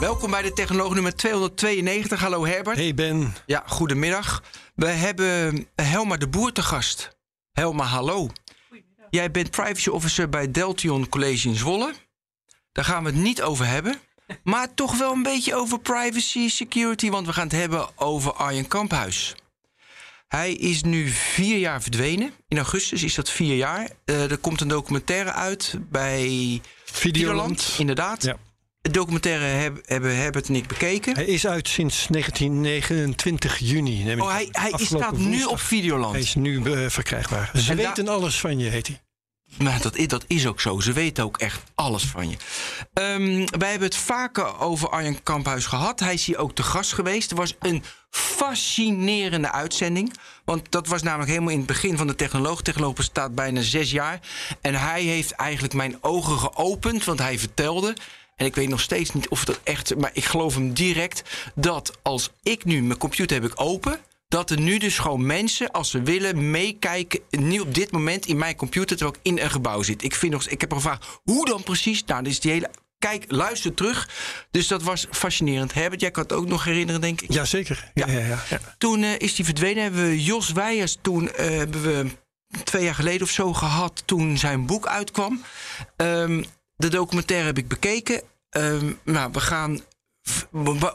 Welkom bij de Technoloog nummer 292. Hallo Herbert. Hey Ben. Ja, goedemiddag. We hebben Helma de Boer te gast. Helma, hallo. Jij bent privacy officer bij Deltion College in Zwolle. Daar gaan we het niet over hebben. Maar toch wel een beetje over privacy, security, want we gaan het hebben over Arjen Kamphuis. Hij is nu vier jaar verdwenen. In augustus is dat vier jaar. Uh, er komt een documentaire uit bij Videoland. Videoland inderdaad. Ja. De documentaire heb, hebben Herbert en ik bekeken. Hij is uit sinds 1929 juni. Neem ik oh, hij, hij staat nu woensdag. op Videoland. Hij is nu uh, verkrijgbaar. Ze En weten alles van je, heet hij. Maar dat is, dat is ook zo. Ze weten ook echt alles van je. Ehm, wij hebben het vaker over Arjen Kamphuis gehad. Hij is hier ook te gast geweest. Er was een fascinerende uitzending. Want dat was namelijk helemaal in het begin van de technoloog. Technoloog bestaat bijna zes jaar. En hij heeft eigenlijk mijn ogen geopend. Want hij vertelde... En ik weet nog steeds niet of dat echt... Maar ik geloof hem direct dat als ik nu mijn computer heb ik open... dat er nu dus gewoon mensen, als ze willen, meekijken... nu op dit moment in mijn computer... terwijl ik in een gebouw zit. Ik, vind nog, ik heb er gevraagd, hoe dan precies? Nou, dit is die hele... Kijk, luister terug. Dus dat was fascinerend. Herbert, jij kan het ook nog herinneren, denk ik. Jazeker. Ja. Ja, ja, ja. Toen eh, is die verdwenen. Hebben we Jos Weijers toen eh, hebben we twee jaar geleden of zo gehad. Toen zijn boek uitkwam. Ehm, de documentaire heb ik bekeken. Ehm, nou, we gaan.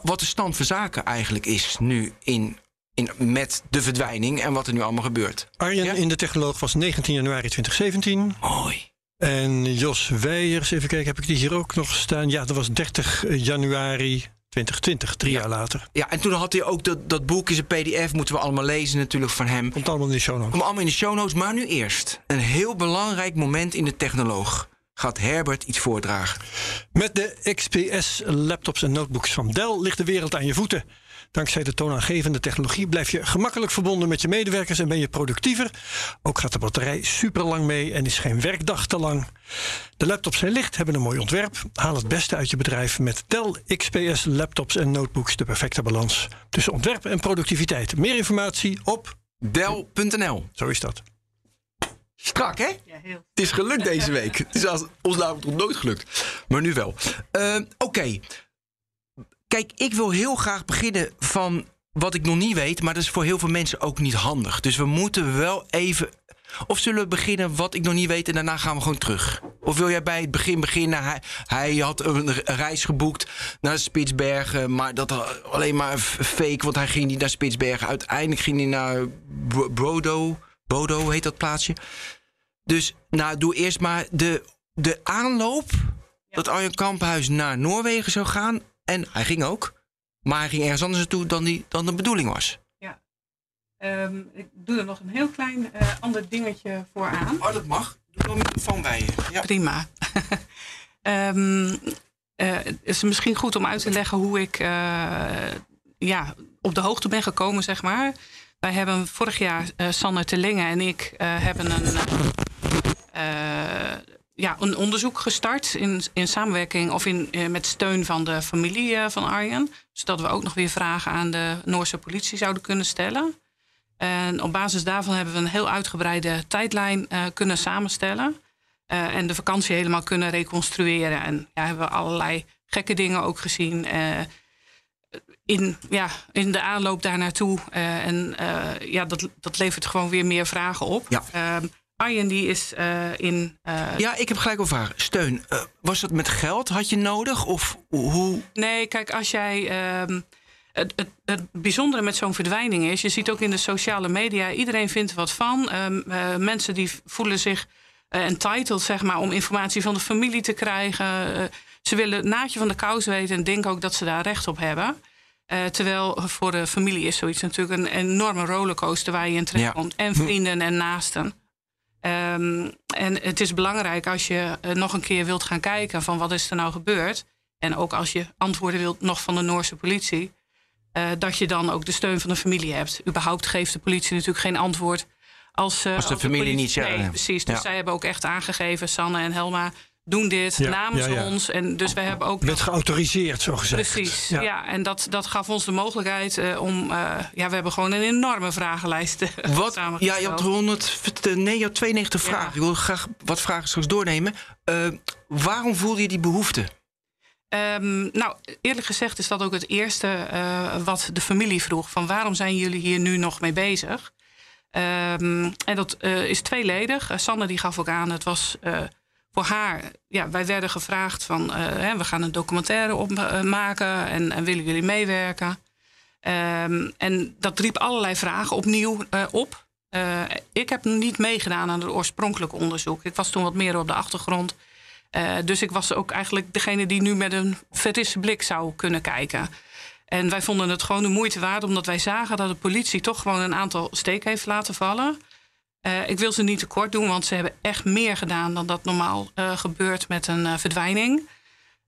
Wat de stand van zaken eigenlijk is nu in, in, met de verdwijning en wat er nu allemaal gebeurt. Arjen Ja? in de Technoloog was 19 januari 2017. Mooi. En Jos Weijers, even kijken, heb ik die hier ook nog staan? Ja, dat was 30 januari 2020, drie jaar later. Ja, en toen had hij ook dat, dat boek is een PDF, moeten we allemaal lezen natuurlijk van hem. Komt allemaal in de show notes. Kom allemaal in de show notes. Maar nu eerst. Een heel belangrijk moment in de technoloog. Gaat Herbert iets voordragen? Met de XPS laptops en notebooks van Dell ligt de wereld aan je voeten. Dankzij de toonaangevende technologie blijf je gemakkelijk verbonden met je medewerkers en ben je productiever. Ook gaat de batterij super lang mee en is geen werkdag te lang. De laptops zijn licht, hebben een mooi ontwerp. Haal het beste uit je bedrijf met Dell XPS laptops en notebooks. De perfecte balans tussen ontwerp en productiviteit. Meer informatie op. Dell.nl. Zo is dat. Strak, hè? Ja, heel. Het is gelukt deze week. Het is als, ons namelijk nog nooit gelukt. Maar nu wel. Eh, Oké. Kijk, ik wil heel graag beginnen van wat ik nog niet weet. Maar dat is voor heel veel mensen ook niet handig. Dus we moeten wel even... Of zullen we beginnen wat ik nog niet weet en daarna gaan we gewoon terug? Of wil jij bij het begin beginnen? Hij, hij had een re- reis geboekt naar Spitsbergen, maar dat alleen maar fake, want hij ging niet naar Spitsbergen. Uiteindelijk ging hij naar Bro- Brodo, Bodo heet dat plaatsje. Dus nou, doe eerst maar de, de aanloop dat Arjen Kamphuis naar Noorwegen zou gaan. En hij ging ook. Maar hij ging ergens anders naartoe dan, die, dan de bedoeling was. Ja. Ehm, ik doe er nog een heel klein eh, ander dingetje voor aan. Oh, dat mag. Doe dan microfoon bij je. Ja. Prima. Eh, het is misschien goed om uit te leggen hoe ik eh, ja, op de hoogte ben gekomen, zeg maar. Wij hebben vorig jaar, eh Sanne en ik, eh, hebben een, eh, ja, een onderzoek gestart in, in samenwerking of in, met steun van de familie van Arjen. Zodat we ook nog weer vragen aan de Noorse politie zouden kunnen stellen. En op basis daarvan hebben we een heel uitgebreide tijdlijn kunnen samenstellen. En de vakantie helemaal kunnen reconstrueren. En ja, hebben we allerlei gekke dingen ook gezien. In, ja, in de aanloop daar naartoe. Eh, en eh, ja, dat, dat levert gewoon weer meer vragen op. Ja. Ehm, Arjen die is eh, in... Ja, ik heb gelijk een vraag. Steun, was dat met geld? Had je nodig? Of hoe? Nee, kijk, als jij. ehm, het, het, het bijzondere met zo'n verdwijning is, je ziet ook in de sociale media, iedereen vindt er wat van. Ehm, eh, mensen die voelen zich entitled, zeg maar, om informatie van de familie te krijgen. Ze willen het naadje van de kous weten en denken ook dat ze daar recht op hebben. Eh, terwijl voor de familie is zoiets natuurlijk een enorme rollercoaster waar je in terechtkomt. En vrienden en naasten. Ehm, en het is belangrijk als je eh, nog een keer wilt gaan kijken van wat is er nou gebeurd. En ook als je antwoorden wilt nog van de Noorse politie. eh, dat je dan ook de steun van de familie hebt. Überhaupt geeft de politie natuurlijk geen antwoord. Als, Als de familie politie- niet Nee, ja. precies. Dus Ja. zij hebben ook echt aangegeven, Sanne en Helma doen dit Ja, namens ja, ja. ons. En dus wij hebben ook. Werd geautoriseerd, zo gezegd. Precies, ja. en dat, dat gaf ons de mogelijkheid eh, om... eh, ja, we hebben gewoon een enorme vragenlijst eh, Wat? Ja, je had 100, nee, je had 92 Ja. vragen. Ik wil graag wat vragen straks doornemen. Waarom voelde je die behoefte? Ehm, nou, eerlijk gezegd is dat ook het eerste eh, wat de familie vroeg. Van waarom zijn jullie hier nu nog mee bezig? Ehm, en dat eh, is tweeledig. Uh, Sanne die gaf ook aan, het was eh, voor haar... Ja, wij werden gevraagd van, eh, hè, we gaan een documentaire opmaken... En, en willen jullie meewerken? Ehm, en dat riep allerlei vragen opnieuw eh, op. Eh, ik heb niet meegedaan aan het oorspronkelijke onderzoek. Ik was toen wat meer op de achtergrond... Dus ik was ook eigenlijk degene die nu met een verrisse blik zou kunnen kijken. En wij vonden het gewoon de moeite waard, omdat wij zagen dat de politie toch gewoon een aantal steken heeft laten vallen. Uh, ik wil ze niet tekort doen, want ze hebben echt meer gedaan dan dat normaal uh, gebeurt met een verdwijning.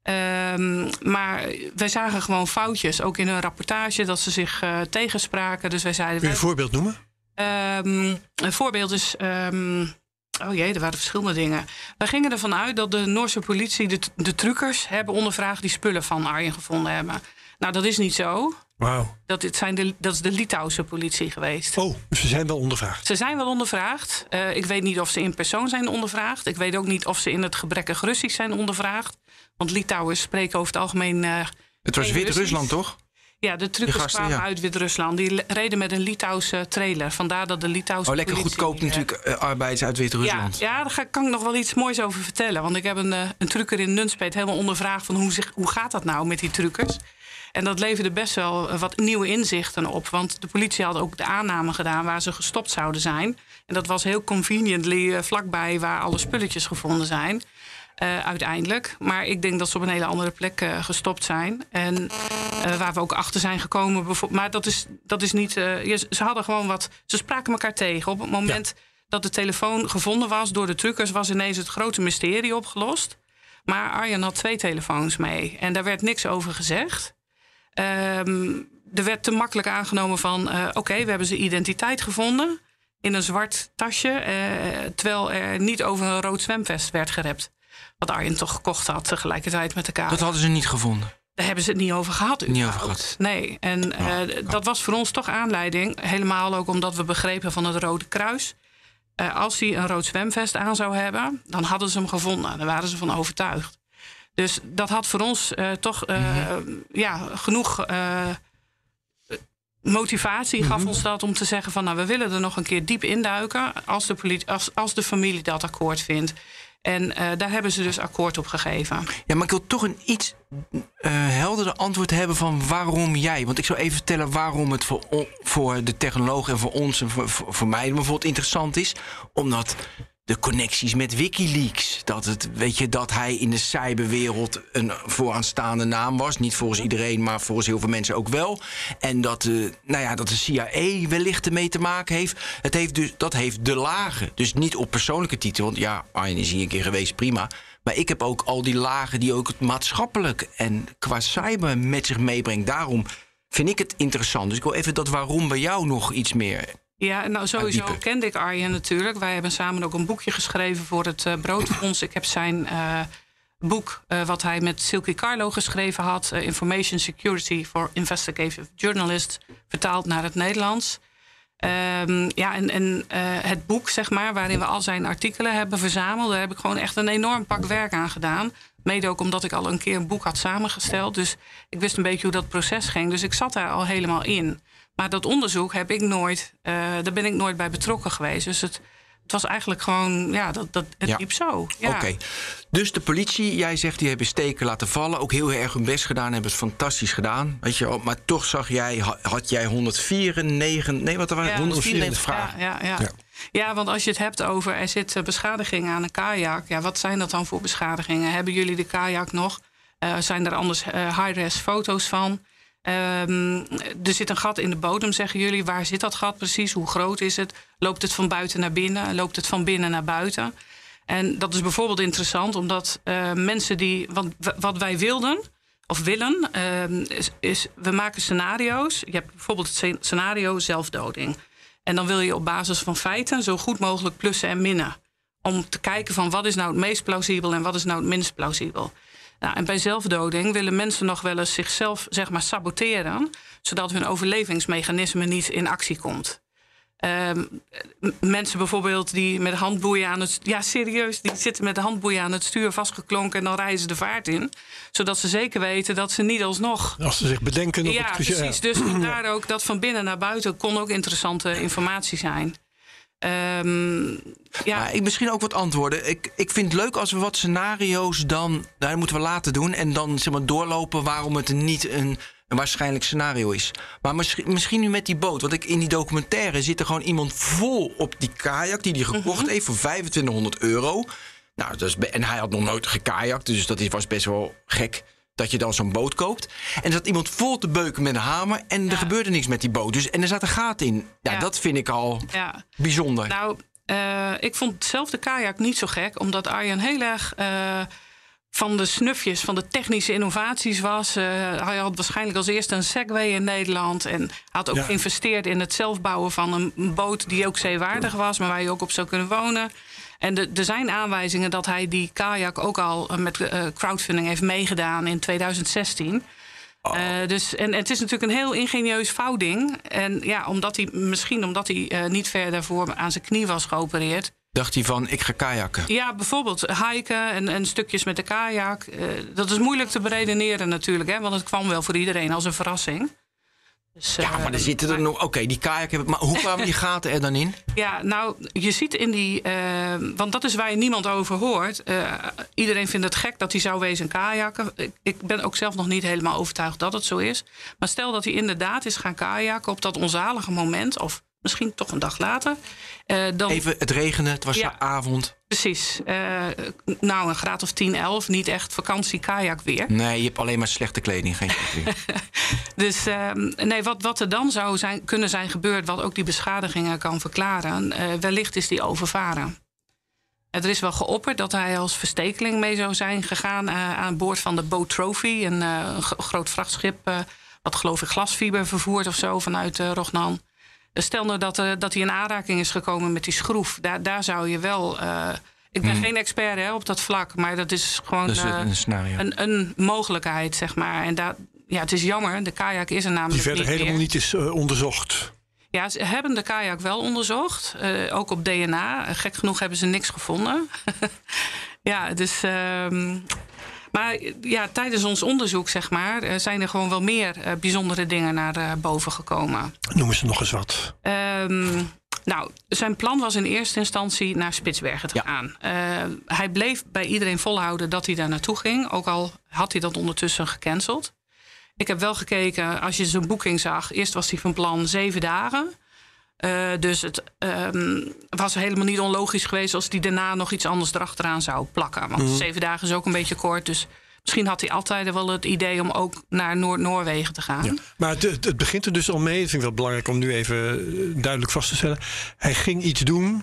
Um, maar wij zagen gewoon foutjes, ook in hun rapportage, dat ze zich tegenspraken. Dus wij zeiden. Kun je een voorbeeld noemen? Um, een voorbeeld is. Um, Oh jee, er waren verschillende dingen. Wij gingen ervan uit dat de Noorse politie de, de truckers hebben ondervraagd die spullen van Arjen gevonden hebben. Nou, dat is niet zo. Wauw. Dat, het zijn de, dat is de Litouwse politie geweest. Oh, ze zijn wel ondervraagd. Ze zijn wel ondervraagd. Uh, ik weet niet of ze in persoon zijn ondervraagd. Ik weet ook niet of ze in het gebrekkig Russisch zijn ondervraagd. Want Litouwers spreken over het algemeen. Uh, het was Wit-Rusland, toch? Ja, de truckers gasten, kwamen ja. uit Wit-Rusland. Die reden met een Litouwse trailer. Vandaar dat de Litouwse Oh, lekker goedkoop natuurlijk uh, arbeiders uit Wit-Rusland. Ja, ja, daar kan ik nog wel iets moois over vertellen. Want ik heb een, uh, een trucker in Nunspeet helemaal ondervraagd... van hoe, zich, hoe gaat dat nou met die truckers? En dat leverde best wel wat nieuwe inzichten op. Want de politie had ook de aanname gedaan waar ze gestopt zouden zijn. En dat was heel conveniently uh, vlakbij waar alle spulletjes gevonden zijn. Uh, uiteindelijk. Maar ik denk dat ze op een hele andere plek uh, gestopt zijn. En uh, waar we ook achter zijn gekomen. Maar dat is, dat is niet. Ze hadden gewoon wat. Ze spraken elkaar tegen. Op het moment ja. dat de telefoon gevonden was door de truckers, was ineens het grote mysterie opgelost. Maar Arjen had twee telefoons mee. En daar werd niks over gezegd. Um, er werd te makkelijk aangenomen van. Oké, okay, we hebben zijn identiteit gevonden. In een zwart tasje. terwijl er niet over een rood zwemvest werd gerept wat Arjen toch gekocht had tegelijkertijd met elkaar. Dat hadden ze niet gevonden. Daar hebben ze het niet over gehad. Niet over gehad. Nee, en oh, uh, oh. dat was voor ons toch aanleiding. Helemaal ook omdat we begrepen van het Rode Kruis. Uh, als hij een rood zwemvest aan zou hebben, dan hadden ze hem gevonden. Daar waren ze van overtuigd. Dus dat had voor ons uh, toch mm -hmm. ja, genoeg motivatie gaf -hmm. ons dat om te zeggen van nou we willen er nog een keer diep induiken als de, politie, als, als de familie dat akkoord vindt. En uh, daar hebben ze dus akkoord op gegeven. Ja, maar ik wil toch een iets uh, helderder antwoord hebben van waarom jij. Want ik zou even vertellen waarom het voor, voor de technoloog en voor ons en voor, voor, voor mij bijvoorbeeld interessant is. Omdat de connecties met Wikileaks. Dat, het, weet je, dat hij in de cyberwereld een vooraanstaande naam was. Niet volgens iedereen, maar volgens heel veel mensen ook wel. En dat, uh, nou ja, dat de CIA wellicht ermee te maken heeft. Het heeft dus, dat heeft de lagen. Dus niet op persoonlijke titel. Want ja, Arjen is hier een keer geweest, prima. Maar ik heb ook al die lagen die ook het maatschappelijk en qua cyber met zich meebrengt. Daarom vind ik het interessant. Dus ik wil even dat waarom bij jou nog iets meer ja, nou sowieso kende ik Arjen natuurlijk. Wij hebben samen ook een boekje geschreven voor het uh, Broodfonds. Ik heb zijn uh, boek, uh, wat hij met Silke Carlo geschreven had... Information Security for Investigative Journalists... vertaald naar het Nederlands. Um, ja, en, en het boek, zeg maar, waarin we al zijn artikelen hebben verzameld... daar heb ik gewoon echt een enorm pak werk aan gedaan. Mede ook omdat ik al een keer een boek had samengesteld. Dus ik wist een beetje hoe dat proces ging. Dus ik zat daar al helemaal in. Maar dat onderzoek heb ik nooit, uh, daar ben ik nooit bij betrokken geweest. Dus het, het was eigenlijk gewoon, ja, dat, dat, het Ja. liep zo. Ja. Oké. Dus de politie, jij zegt, die hebben steken laten vallen. Ook heel erg hun best gedaan, hebben het fantastisch gedaan. Weet je, wel. maar toch zag jij, ha- had jij 194, nee, wat er waren Ja, 194 vragen. Ja, ja, ja. Ja. Want als je het hebt over er zit eh, beschadiging aan een kajak. Ja, wat zijn dat dan voor beschadigingen? Hebben jullie de kajak nog? Eh, zijn er anders eh, high-res foto's van? Ehm, er zit een gat in de bodem, zeggen jullie. Waar zit dat gat precies? Hoe groot is het? Loopt het van buiten naar binnen? Loopt het van binnen naar buiten? En dat is bijvoorbeeld interessant, omdat eh, mensen die. Want wat wij wilden of willen, ehm, is, is we maken scenario's. Je hebt bijvoorbeeld het scenario zelfdoding. En dan wil je op basis van feiten zo goed mogelijk plussen en minnen. Om te kijken van wat is nou het meest plausibel en wat is nou het minst plausibel. Nou, en bij zelfdoding willen mensen nog wel eens zichzelf zeg maar, saboteren, zodat hun overlevingsmechanisme niet in actie komt. Ehm, mensen bijvoorbeeld die met handboeien aan het... Ja, serieus, die zitten met de handboeien aan het stuur vastgeklonken... en dan rijden ze de vaart in. Zodat ze zeker weten dat ze niet alsnog... Als ze zich bedenken op ja, het precies. Dus daar ook dat van binnen naar buiten... kon ook interessante informatie zijn. Um, ja. Maar ik misschien ook wat antwoorden. Ik, ik vind het leuk als we wat scenario's dan... Daar moeten we laten doen. En dan zeg maar, doorlopen waarom het niet een een waarschijnlijk scenario is. Maar misschien, misschien nu met die boot. Want ik, in die documentaire zit er gewoon iemand vol op die kajak... die hij gekocht mhm. heeft voor 2500 euro. Nou, dus, en hij had nog nooit gekajakt, dus dat was best wel gek dat je dan zo'n boot koopt. En er zat iemand vol te beuken met een hamer en er gebeurde niks met die boot. Dus, en er zat een gaten in. Ja, dat vind ik al ja. bijzonder. Nou, uh, ik vond zelf de kajak niet zo gek, omdat Arjen heel erg... Uh, van de snufjes, van de technische innovaties was. Uh, hij had waarschijnlijk als eerste een Segway in Nederland. En had ook geïnvesteerd in het zelfbouwen van een boot die ook zeewaardig was, maar waar je ook op zou kunnen wonen. En er zijn aanwijzingen dat hij die kajak ook al met uh, crowdfunding heeft meegedaan in 2016. Uh, dus, en, en, het is natuurlijk een heel ingenieus vouwding. En ja, omdat hij, misschien omdat hij uh, niet verder voor aan zijn knie was geopereerd, dacht hij van, ik ga kajakken? Ja, bijvoorbeeld hiken en, en stukjes met de kajak. Dat is moeilijk te beredeneren natuurlijk, hè, want het kwam wel voor iedereen als een verrassing. Dus, ja, maar er eh, zitten er nog... Oké, die kajak hebben... Maar hoe kwamen die gaten er dan in? Ja, nou, je ziet in die... Uh, want dat is waar je niemand over hoort. Uh, iedereen vindt het gek dat hij zou wezen kajakken. Ik, ik, ben ook zelf nog niet helemaal overtuigd dat het zo is. Maar stel dat hij inderdaad is gaan kajakken op dat onzalige moment... of misschien toch een dag later. Uh, dan, Even, het regenen, het was ja, avond. Precies. Uh, nou, een graad of 10, 11. Niet echt vakantie, kajak weer. Nee, je hebt alleen maar slechte kleding. Geen dus uh, nee, wat, wat er dan zou zijn, kunnen zijn gebeurd... wat ook die beschadigingen kan verklaren... Uh, wellicht is die overvaren. Er is wel geopperd dat hij als verstekeling mee zou zijn gegaan... aan boord van de Boat Trophy, een, een groot vrachtschip... wat geloof ik glasfiber vervoert of zo vanuit Rognan... Stel nou dat, uh, dat hij in aanraking is gekomen met die schroef. Daar, daar zou je wel. Uh, ik ben hmm. geen expert hè, op dat vlak, maar dat is gewoon dus een, scenario. Een, een, mogelijkheid, zeg maar. En daar, ja, het is jammer, de kajak is er namelijk. Die verder niet helemaal niet is onderzocht. Ja, ze hebben de kajak wel onderzocht, ook op DNA. Gek genoeg hebben ze niks gevonden. ja, dus. Uh, maar ja, tijdens ons onderzoek zeg maar, eh, zijn er gewoon wel meer uh, bijzondere dingen naar uh, boven gekomen. Noemen ze nog eens wat. Um, nou, zijn plan was in eerste instantie naar Spitsbergen te ja. gaan. hij bleef bij iedereen volhouden dat hij daar naartoe ging. Ook al had hij dat ondertussen gecanceld. Ik heb wel gekeken, als je zijn boeking zag. Eerst was hij van plan zeven dagen. Uh, dus het um, was helemaal niet onlogisch geweest als hij daarna nog iets anders erachteraan zou plakken. Want mm. zeven dagen is ook een beetje kort. Dus misschien had hij altijd wel het idee om ook naar Noord-Noorwegen te gaan. Ja. Maar het, het, begint er dus al mee. Dat vind ik wel belangrijk om nu even eh, duidelijk vast te stellen. Hij ging iets doen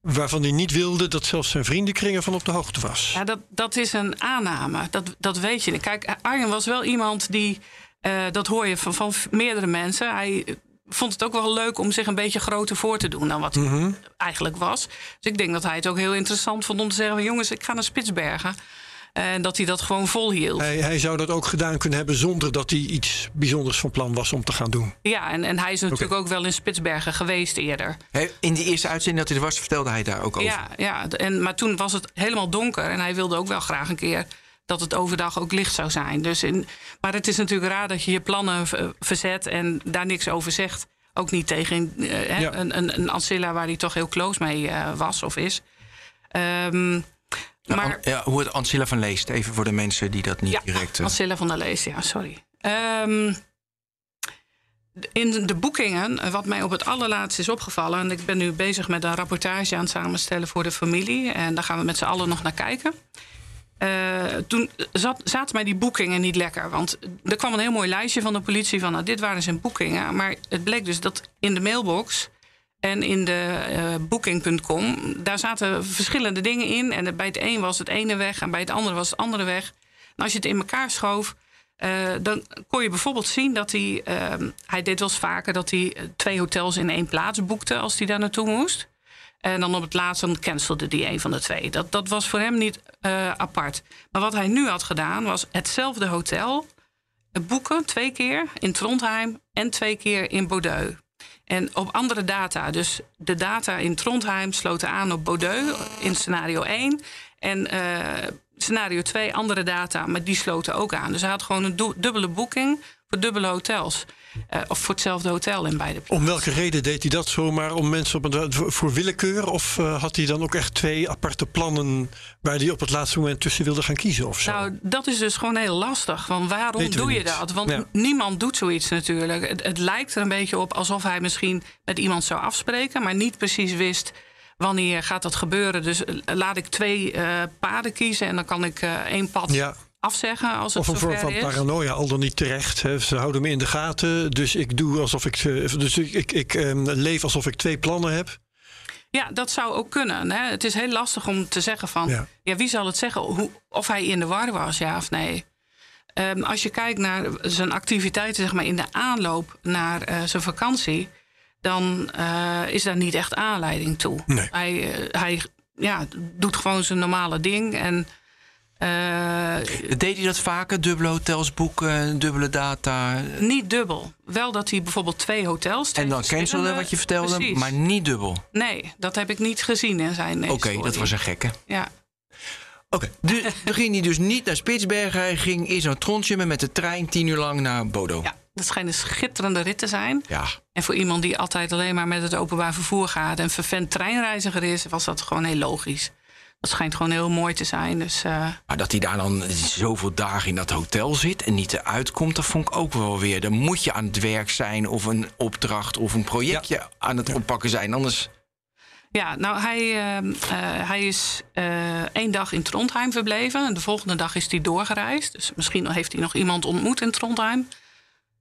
waarvan hij niet wilde dat zelfs zijn vriendenkringen van op de hoogte was. Ja, dat, dat is een aanname. Dat, dat weet je. Kijk, Arjen was wel iemand die. Uh, dat hoor je van, van meerdere mensen. Hij vond het ook wel leuk om zich een beetje groter voor te doen dan wat hij mhm. eigenlijk was. Dus ik denk dat hij het ook heel interessant vond om te zeggen: jongens, ik ga naar Spitsbergen. En dat hij dat gewoon volhield. Hij, hij zou dat ook gedaan kunnen hebben zonder dat hij iets bijzonders van plan was om te gaan doen. Ja, en, en hij is natuurlijk ook wel in Spitsbergen geweest eerder. in die eerste uitzending dat hij er was, vertelde hij daar ook over. Ja, ja en, maar toen was het helemaal donker en hij wilde ook wel graag een keer dat het overdag ook licht zou zijn. Dus in, maar het is natuurlijk raar dat je je plannen verzet en daar niks over zegt. Ook niet tegen uh, een, een, een Ancilla waar hij toch heel close mee uh, was of is. Um, ja, maar, ja, hoe het Ancilla van leest, even voor de mensen die dat niet ja, direct. Uh... Ancilla van der Leest, ja, sorry. Um, in de boekingen, wat mij op het allerlaatst is opgevallen, en ik ben nu bezig met een rapportage aan het samenstellen voor de familie, en daar gaan we met z'n allen nog naar kijken. Uh, toen zat, zaten mij die boekingen niet lekker. Want er kwam een heel mooi lijstje van de politie van... Nou, dit waren zijn boekingen. Maar het bleek dus dat in de mailbox en in de uh, booking.com... daar zaten verschillende dingen in. En bij het een was het ene weg en bij het andere was het andere weg. Als je het in elkaar schoof... Eh, dan kon je bijvoorbeeld zien dat hij. hij deed wel vaker dat hij eh, twee hotels in één plaats boekte als hij daar naartoe moest. En dan op het laatst cancelde hij een van de twee. Dat, dat was voor hem niet eh, apart. Maar wat hij nu had gedaan was hetzelfde hotel boeken twee keer in Trondheim en twee keer in Bordeaux. En op andere data. Dus de data in Trondheim sloten aan op Bordeaux in scenario 1. En eh, scenario 2 andere data, maar die sloten ook aan. Dus hij had gewoon een du- dubbele boeking voor dubbele hotels. Eh, of voor hetzelfde hotel in beide Om welke reden deed hij dat zomaar? Om mensen op een, voor- willekeur? Of eh, had hij dan ook echt twee aparte plannen waar hij op het laatste moment tussen wilde gaan kiezen? Of zo? Nou, dat is dus gewoon heel lastig. Van waarom Weten doe je niet. dat? Want Ja. niemand doet zoiets natuurlijk. Het, het lijkt er een beetje op alsof hij misschien met iemand zou afspreken, maar niet precies wist wanneer gaat dat gebeuren. Dus eh, laat ik twee paden kiezen en dan kan ik eh, één pad ja. Afzeggen als het Of een vorm van is. paranoia, al dan niet terecht. Hè. Ze houden me in de gaten, dus ik doe alsof ik. eh, Dus ik, ik, ik ehm, leef alsof ik twee plannen heb. Ja, dat zou ook kunnen. Hè? Het is heel lastig om te zeggen van... Ja. Ja. wie zal het zeggen? Hoe, of hij in de war was, ja of nee. Ehm, als je kijkt naar zijn activiteiten zeg maar, in de aanloop naar eh, zijn vakantie... dan eh, is daar niet echt aanleiding toe. Nee. Hij, hij ja, doet gewoon zijn normale ding. En Deed hij dat vaker? Dubbele hotels boeken, dubbele data. niet dubbel. Wel dat hij bijvoorbeeld twee hotels... twee En dan cancelen verschillende- wat je vertelde, Precies. maar niet dubbel. Nee, dat heb ik niet gezien in zijn Oké, dat was een gekke. Ja. Oké, dus dan ging hij dus niet naar Spitsbergen. Hij ging eerst naar Trondheim en met de trein tien uur lang naar Bodo. ja, dat schijnt een schitterende rit te zijn. Ja. En voor iemand die altijd alleen maar met het openbaar vervoer gaat en vervent treinreiziger is, was dat gewoon heel logisch. Dat schijnt gewoon heel mooi te zijn. Dus eh, Maar dat hij daar dan zoveel dagen in dat hotel zit en niet eruit komt, dat vond ik ook wel weer. Dan moet je aan het werk zijn of een opdracht of een projectje aan het oppakken zijn. Anders. ja, nou, hij, eh, eh, hij is eh, één dag in Trondheim verbleven. En de volgende dag is hij doorgereisd. Dus misschien heeft hij nog iemand ontmoet in Trondheim.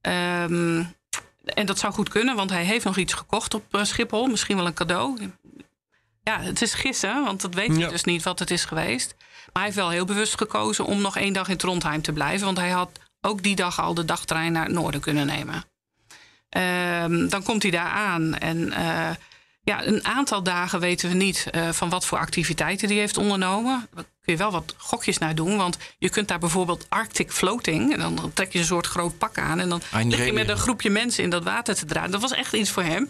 Ehm, en dat zou goed kunnen, want hij heeft nog iets gekocht op Schiphol. Misschien wel een cadeau. Ja, het is gissen, want dat weet je Ja. dus niet wat het is geweest. Maar hij heeft wel heel bewust gekozen om nog één dag in Trondheim te blijven. Want hij had ook die dag al de dagtrein naar het noorden kunnen nemen. Ehm, dan komt hij daar aan. En eh, ja, een aantal dagen weten we niet eh, van wat voor activiteiten hij heeft ondernomen. Daar kun je wel wat gokjes naar doen. Want je kunt daar bijvoorbeeld Arctic Floating. En dan trek je een soort groot pak aan. En dan die lig je met een groepje mensen in dat water te draaien. Dat was echt iets voor hem.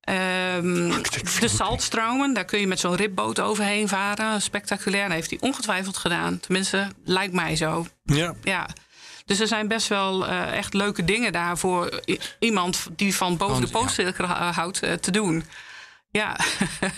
Ehm, de Saltstromen, daar kun je met zo'n ribboot overheen varen. Spectaculair. Dat heeft hij ongetwijfeld gedaan. Tenminste, lijkt mij zo. Ja. Ja. Dus er zijn best wel eh, echt leuke dingen daar voor iemand die van boven Want, de pootcirkel eh, houdt eh, te doen. Ja,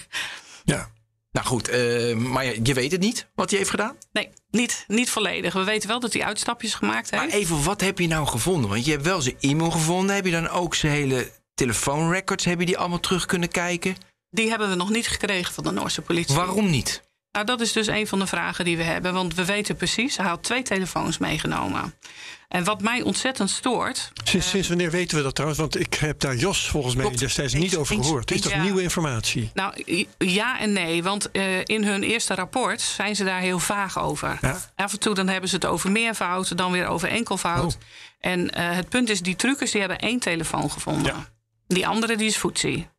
ja. Nou goed, maar je, je weet het niet wat hij heeft gedaan. nee, niet, niet volledig. We weten wel dat hij uitstapjes gemaakt heeft. Maar even, wat heb je nou gevonden? Want je hebt wel zijn e-mail gevonden. Heb je dan ook zijn hele telefoonrecords? Heb je die allemaal terug kunnen kijken? Die hebben we nog niet gekregen van de Noorse politie. Waarom niet? Nou, dat is dus een van de vragen die we hebben. Want we weten precies, hij had twee telefoons meegenomen. En wat mij ontzettend stoort. Sinds, sinds wanneer weten we dat trouwens? Want ik heb daar Jos volgens mij destijds niet over gehoord. Is dat Ja. nieuwe informatie? Nou, ja en nee. Want eh, in hun eerste rapport zijn ze daar heel vaag over. Ja. Af en toe dan hebben ze het over meervoud, dan weer over enkelvoud. Oh. En eh, het punt is, die truckers die hebben één telefoon gevonden. Ja. Die andere die is footsie.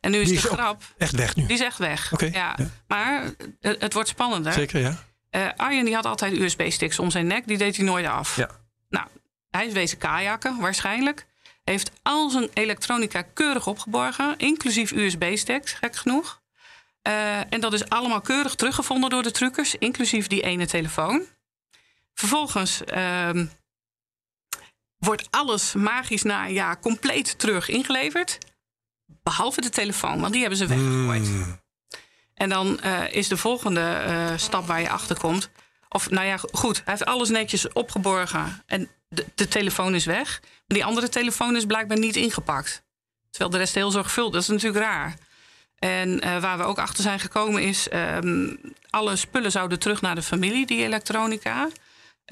En nu is Die de is grap, echt weg nu. die is echt weg. Oké, Ja. ja. Maar het, het wordt spannender. Zeker, ja. Eh, Arjen die had altijd USB-sticks om zijn nek. Die deed hij nooit af. Ja. Nou, hij is wezen kajakken waarschijnlijk. Heeft al zijn elektronica keurig opgeborgen. Inclusief USB-sticks, gek genoeg. Eh, en dat is allemaal keurig teruggevonden door de truckers. Inclusief die ene telefoon. Vervolgens ehm, wordt alles magisch na een jaar compleet terug ingeleverd. Behalve de telefoon, want die hebben ze weggegooid. Hmm. En dan eh, is de volgende eh, stap waar je achter komt. Of nou ja, goed, hij heeft alles netjes opgeborgen en de, de telefoon is weg. Maar die andere telefoon is blijkbaar niet ingepakt. Terwijl de rest heel zorgvuldig. Dat is natuurlijk raar. En eh, waar we ook achter zijn gekomen is... ehm, alle spullen zouden terug naar de familie, die elektronica.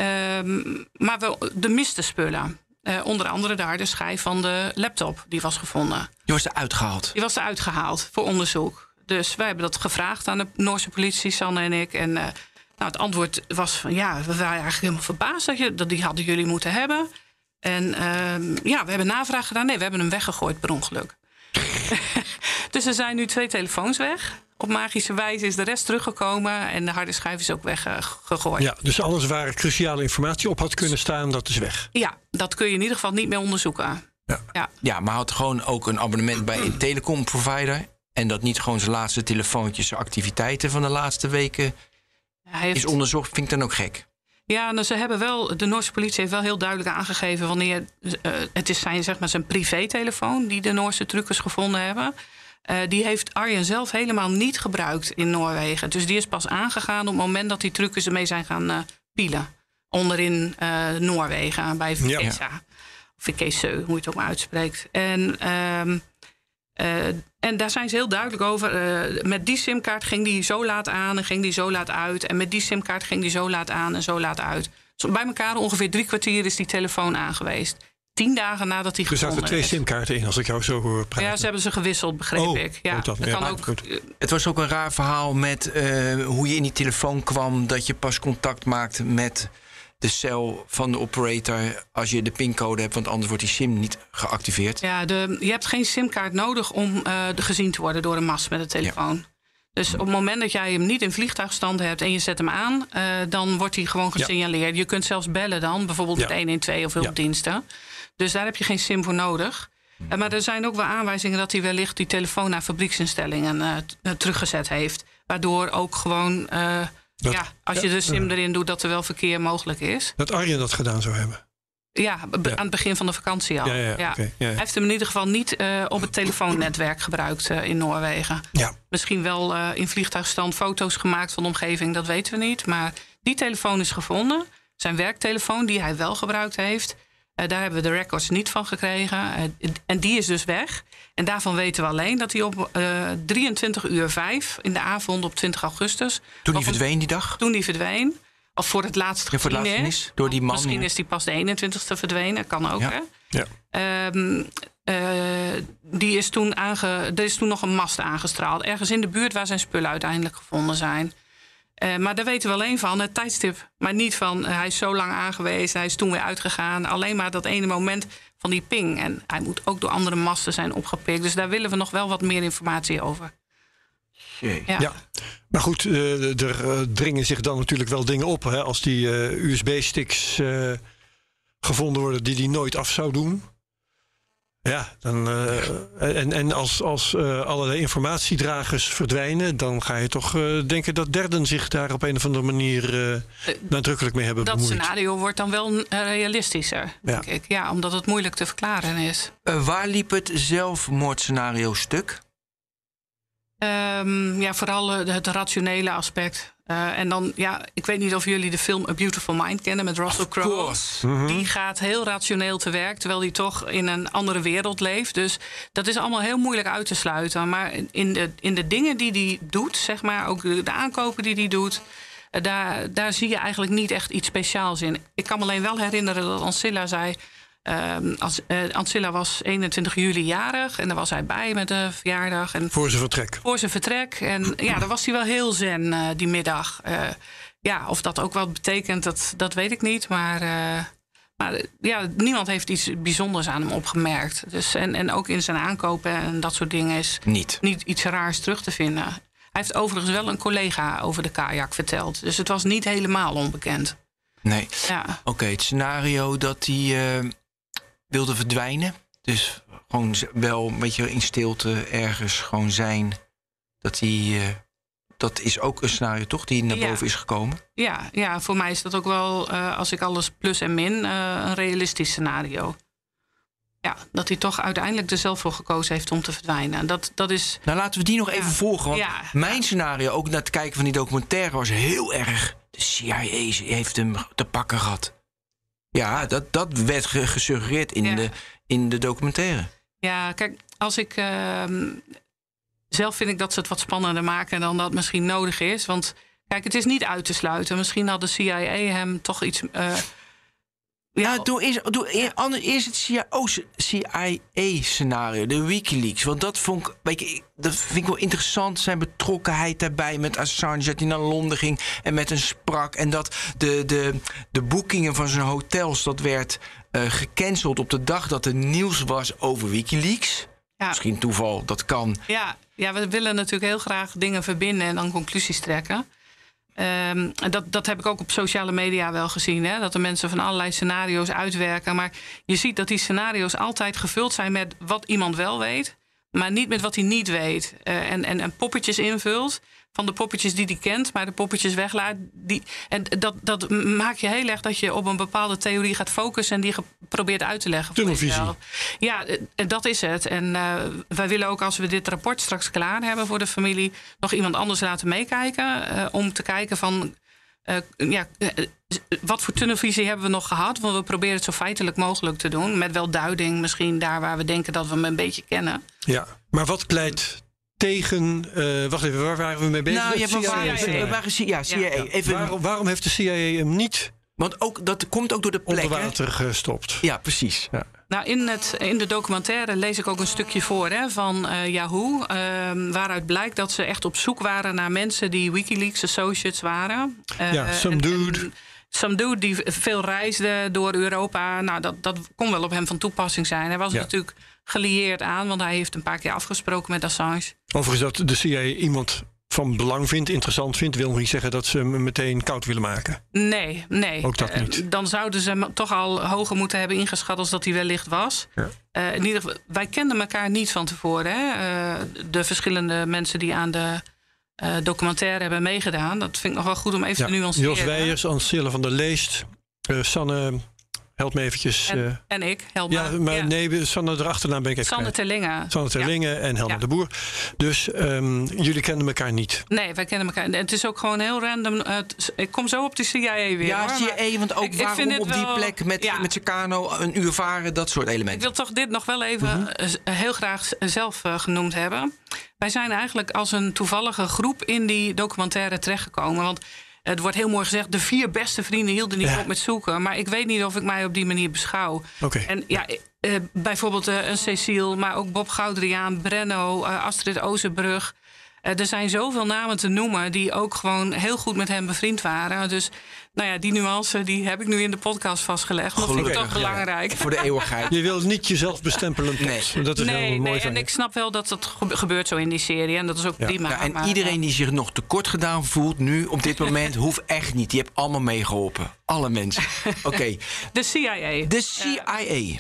Ehm, maar wel de miste spullen. Eh, onder andere daar de schijf van de laptop, die was gevonden. Je was eruit gehaald. Die was eruit gehaald voor onderzoek. Dus wij hebben dat gevraagd aan de Noorse politie, Sanne en ik. En eh, Nou, het antwoord was van ja, we waren eigenlijk helemaal verbaasd dat, je, dat die hadden jullie moeten hebben. En ehm, ja, we hebben navraag gedaan. Nee, we hebben hem weggegooid per ongeluk. dus er zijn nu twee telefoons weg. Op magische wijze is de rest teruggekomen en de harde schijf is ook weggegooid. Ja, dus alles waar cruciale informatie op had kunnen staan, dat is weg. Ja, dat kun je in ieder geval niet meer onderzoeken. Ja. Ja. Ja, maar had gewoon ook een abonnement bij een telecomprovider. En dat niet gewoon zijn laatste telefoontjes, zijn activiteiten van de laatste weken Hij heeft, is onderzocht. Vind ik dan ook gek. Ja, nou, ze hebben wel, de Noorse politie heeft wel heel duidelijk aangegeven wanneer. eh, het is zijn, zeg maar, zijn privételefoon die de Noorse truckers gevonden hebben. Eh, die heeft Arjen zelf helemaal niet gebruikt in Noorwegen. Dus die is pas aangegaan op het moment dat die truckers ermee zijn gaan eh, pielen. Onderin eh, Noorwegen, bij Vikesa. Of Vikeseu, hoe je het ook maar uitspreekt. En, ehm, eh, en daar zijn ze heel duidelijk over. Met die simkaart ging die zo laat aan en ging die zo laat uit. En met die simkaart ging die zo laat aan en zo laat uit. Bij elkaar ongeveer drie kwartier is die telefoon aangeweest. Tien dagen nadat hij Er zaten gevonden twee is. simkaarten in, als ik jou zo hoor praten. Ja, ze hebben ze gewisseld, begreep Oh, ik. Ja, dat kan ook. goed. eh, Het was ook een raar verhaal met eh, hoe je in die telefoon kwam. Dat je pas contact maakt met de cel van de operator als je de pincode hebt. Want anders wordt die sim niet geactiveerd. Ja, de, je hebt geen simkaart nodig om eh, de gezien te worden door een mast met een telefoon. Dus op het moment dat jij hem niet in vliegtuigstand hebt en je zet hem aan, eh, dan wordt hij gewoon gesignaleerd. Je kunt zelfs bellen dan, bijvoorbeeld Ja. met 112 of hulpdiensten. Dus daar heb je geen sim voor nodig. Eh, maar er zijn ook wel aanwijzingen dat hij wellicht die telefoon naar fabrieksinstellingen eh, eh, teruggezet heeft. Waardoor ook gewoon, Dat- ja, als je ja, de sim ja. erin doet, dat er wel verkeer mogelijk is. Dat Arjen dat gedaan zou hebben. Ja, aan het begin van de vakantie al. Ja. Hij heeft hem in ieder geval niet op het telefoonnetwerk gebruikt in Noorwegen. Ja, Misschien wel in vliegtuigstand foto's gemaakt van de omgeving, dat weten we niet. Maar die telefoon is gevonden. Zijn werktelefoon, die hij wel gebruikt heeft. Eh, daar hebben we de records niet van gekregen. Eh, en die is dus weg. En daarvan weten we alleen dat hij op eh 23 uur 5 in de avond op 20 augustus. Toen hij verdween die dag. Toen die verdween. Of voor het laatst Ja, voor het gezien is. is, door die man, Misschien is die pas de 21ste verdwenen. Kan ook, Ja. hè? ja. Ehm, eh, die is toen aange, er is toen nog een mast aangestraald. Ergens in de buurt waar zijn spullen uiteindelijk gevonden zijn. Eh, maar daar weten we alleen van, het tijdstip. Maar niet van, eh, hij is zo lang aangewezen, hij is toen weer uitgegaan. Alleen maar dat ene moment van die ping. En hij moet ook door andere masten zijn opgepikt. Dus daar willen we nog wel wat meer informatie over. Ja. Ja. Maar goed, eh, er dringen zich dan natuurlijk wel dingen op. Hè, als die eh, USB-sticks eh, gevonden worden die hij nooit af zou doen. Ja, dan, eh, en, en als, als eh, allerlei informatiedragers verdwijnen, dan ga je toch eh, denken dat derden zich daar op een of andere manier eh, nadrukkelijk mee hebben Dat bemoeid. scenario wordt dan wel realistischer, denk ik. Ja, omdat het moeilijk te verklaren is. Eh, waar liep het zelfmoordscenario stuk? Ehm, ja, vooral het rationele aspect. Eh, en dan, ja, ik weet niet of jullie de film A Beautiful Mind kennen met Russell Crowe. Die gaat heel rationeel te werk, terwijl hij toch in een andere wereld leeft. Dus dat is allemaal heel moeilijk uit te sluiten. Maar in de, in de dingen die hij doet, zeg maar, ook de, de aankopen die hij doet. eh, Daar, daar zie je eigenlijk niet echt iets speciaals in. Ik kan me alleen wel herinneren dat Ancilla zei. Ehm, als, eh, Ancilla was 21 juli jarig en daar was hij bij met de verjaardag. En Voor zijn vertrek. voor zijn vertrek. En ja, daar was hij wel heel zen eh, die middag. Eh, ja, of dat ook wat betekent, dat, dat weet ik niet. Maar, maar ja, niemand heeft iets bijzonders aan hem opgemerkt. Dus, en, en ook in zijn aankopen en dat soort dingen is Niet. niet iets raars terug te vinden. Hij heeft overigens wel een collega over de kajak verteld. Dus het was niet helemaal onbekend. Nee. Ja, Oké, het scenario dat hij wilde verdwijnen. Dus gewoon wel een beetje in stilte ergens gewoon zijn. Dat hij. eh, dat is ook een scenario, toch? Die naar Ja. boven is gekomen. ja, ja, voor mij is dat ook wel, eh, als ik alles plus en min, eh, een realistisch scenario. Ja, dat hij toch uiteindelijk er zelf voor gekozen heeft om te verdwijnen. Dat, dat is Nou, laten we die nog Ja. even volgen. Want Ja. mijn scenario, ook na het kijken van die documentaire, was heel erg. De CIA heeft hem te pakken gehad. Ja, dat, dat werd ge- gesuggereerd in, Ja. de, in de documentaire. Ja, kijk, als ik. ehm, zelf vind ik dat ze het wat spannender maken dan dat misschien nodig is. Want kijk, het is niet uit te sluiten. Misschien had de CIA hem toch iets. eh, Ja, doe eerst, doe eer- ander- eerst het CIA-scenario, de Wikileaks. Want dat vond ik, weet je, dat vind ik wel interessant. Zijn betrokkenheid daarbij met Assange. Dat hij naar Londen ging en met een sprak. En dat de, de, de boekingen van zijn hotels, dat werd eh, gecanceld op de dag dat er nieuws was over Wikileaks. Ja. Misschien toeval, dat kan. Ja, ja, we willen natuurlijk heel graag dingen verbinden en dan conclusies trekken. Ehm, dat, dat heb ik ook op sociale media wel gezien. Hè? Dat de mensen van allerlei scenario's uitwerken. Maar je ziet dat die scenario's altijd gevuld zijn met wat iemand wel weet. Maar niet met wat hij niet weet. Eh, en, en, en poppetjes invult van de poppetjes die hij kent. Maar de poppetjes weglaat. Die, en dat, dat maakt je heel erg dat je op een bepaalde theorie gaat focussen. En die probeert uit te leggen. voor Tunnelvisie. Ja, eh, en dat is het. En eh, wij willen ook als we dit rapport straks klaar hebben voor de familie, nog iemand anders laten meekijken. eh, om te kijken van. eh, ja, eh, eh, wat voor tunnelvisie hebben we nog gehad? Want we proberen het zo feitelijk mogelijk te doen. Met wel duiding, misschien daar waar we denken dat we hem een beetje kennen. Ja, maar wat pleit tegen... eh, wacht even, waar waren we mee bezig? nou, je hebt een CIA scenario. waar, ja, CIA. Ja. Even, Waarom, waarom heeft de CIA hem niet Want ook, dat komt ook door de onder plek. hè? water gestopt? Ja, precies. Nou, in, het, in de documentaire lees ik ook een stukje voor hè, van eh, Yahoo. ehm, waaruit blijkt dat ze echt op zoek waren naar mensen die Wikileaks associates waren. Eh, Ja, some en- dude. en Some dude die veel reisde door Europa. Nou, dat, dat kon wel op hem van toepassing zijn. Hij was Ja. natuurlijk gelieerd aan, want hij heeft een paar keer afgesproken met Assange. Overigens dat de CIA iemand van belang vindt, interessant vindt... wil nog niet zeggen dat ze hem meteen koud willen maken. Nee, nee. Ook dat Eh, niet. dan zouden ze hem toch al hoger moeten hebben ingeschat als dat hij wellicht was. Ja. Eh, in ieder geval, wij kenden elkaar niet van tevoren. Hè? Eh, de verschillende mensen die aan de eh, documentaire hebben meegedaan. Dat vind ik nog wel goed om even te nuanceren. Jos Weijers, Ansille van der Leest, eh, Sanne, help me eventjes. En, eh, en ik, Helma. ja, maar Ja. nee, Sanne erachternaam ben ik even Sander. Terlinge. Sanne Terlingen en Helma Ja. de Boer. Dus ehm, jullie kenden elkaar niet. Nee, wij kennen elkaar. Het is ook gewoon heel random. eh, t- ik kom zo op de CIA weer. Ja, hoor, CIA, want ook ik- ik vind waarom op die wel- plek met, Ja. met Secano een uur varen, dat soort Ik elementen. wil toch dit nog wel even Mhm. eh, heel graag zelf genoemd hebben. Wij zijn eigenlijk als een toevallige groep in die documentaire terechtgekomen. Want het wordt heel mooi gezegd, de vier beste vrienden hielden niet Ja. op met zoeken. Maar ik weet niet of ik mij op die manier beschouw. En ja, eh, bijvoorbeeld eh, een Cecile, maar ook Bob Goudriaan, Brenno, eh, Astrid Ozenbrug. Er zijn zoveel namen te noemen die ook gewoon heel goed met hem bevriend waren. Dus nou ja, die nuance die heb ik nu in de podcast vastgelegd. Dat vind ik toch ja. belangrijk. Voor de eeuwigheid. Je wil niet jezelf bestempelen. Nee. Dat is heel mooi nee en je. ik snap wel dat dat gebe- gebeurt zo in die serie. En dat is ook prima. Ja, en maar, iedereen die zich nog tekort gedaan voelt nu op dit moment, hoeft echt niet. Die hebt allemaal meegeholpen. Alle mensen. Oké, eh, De CIA. de CIA.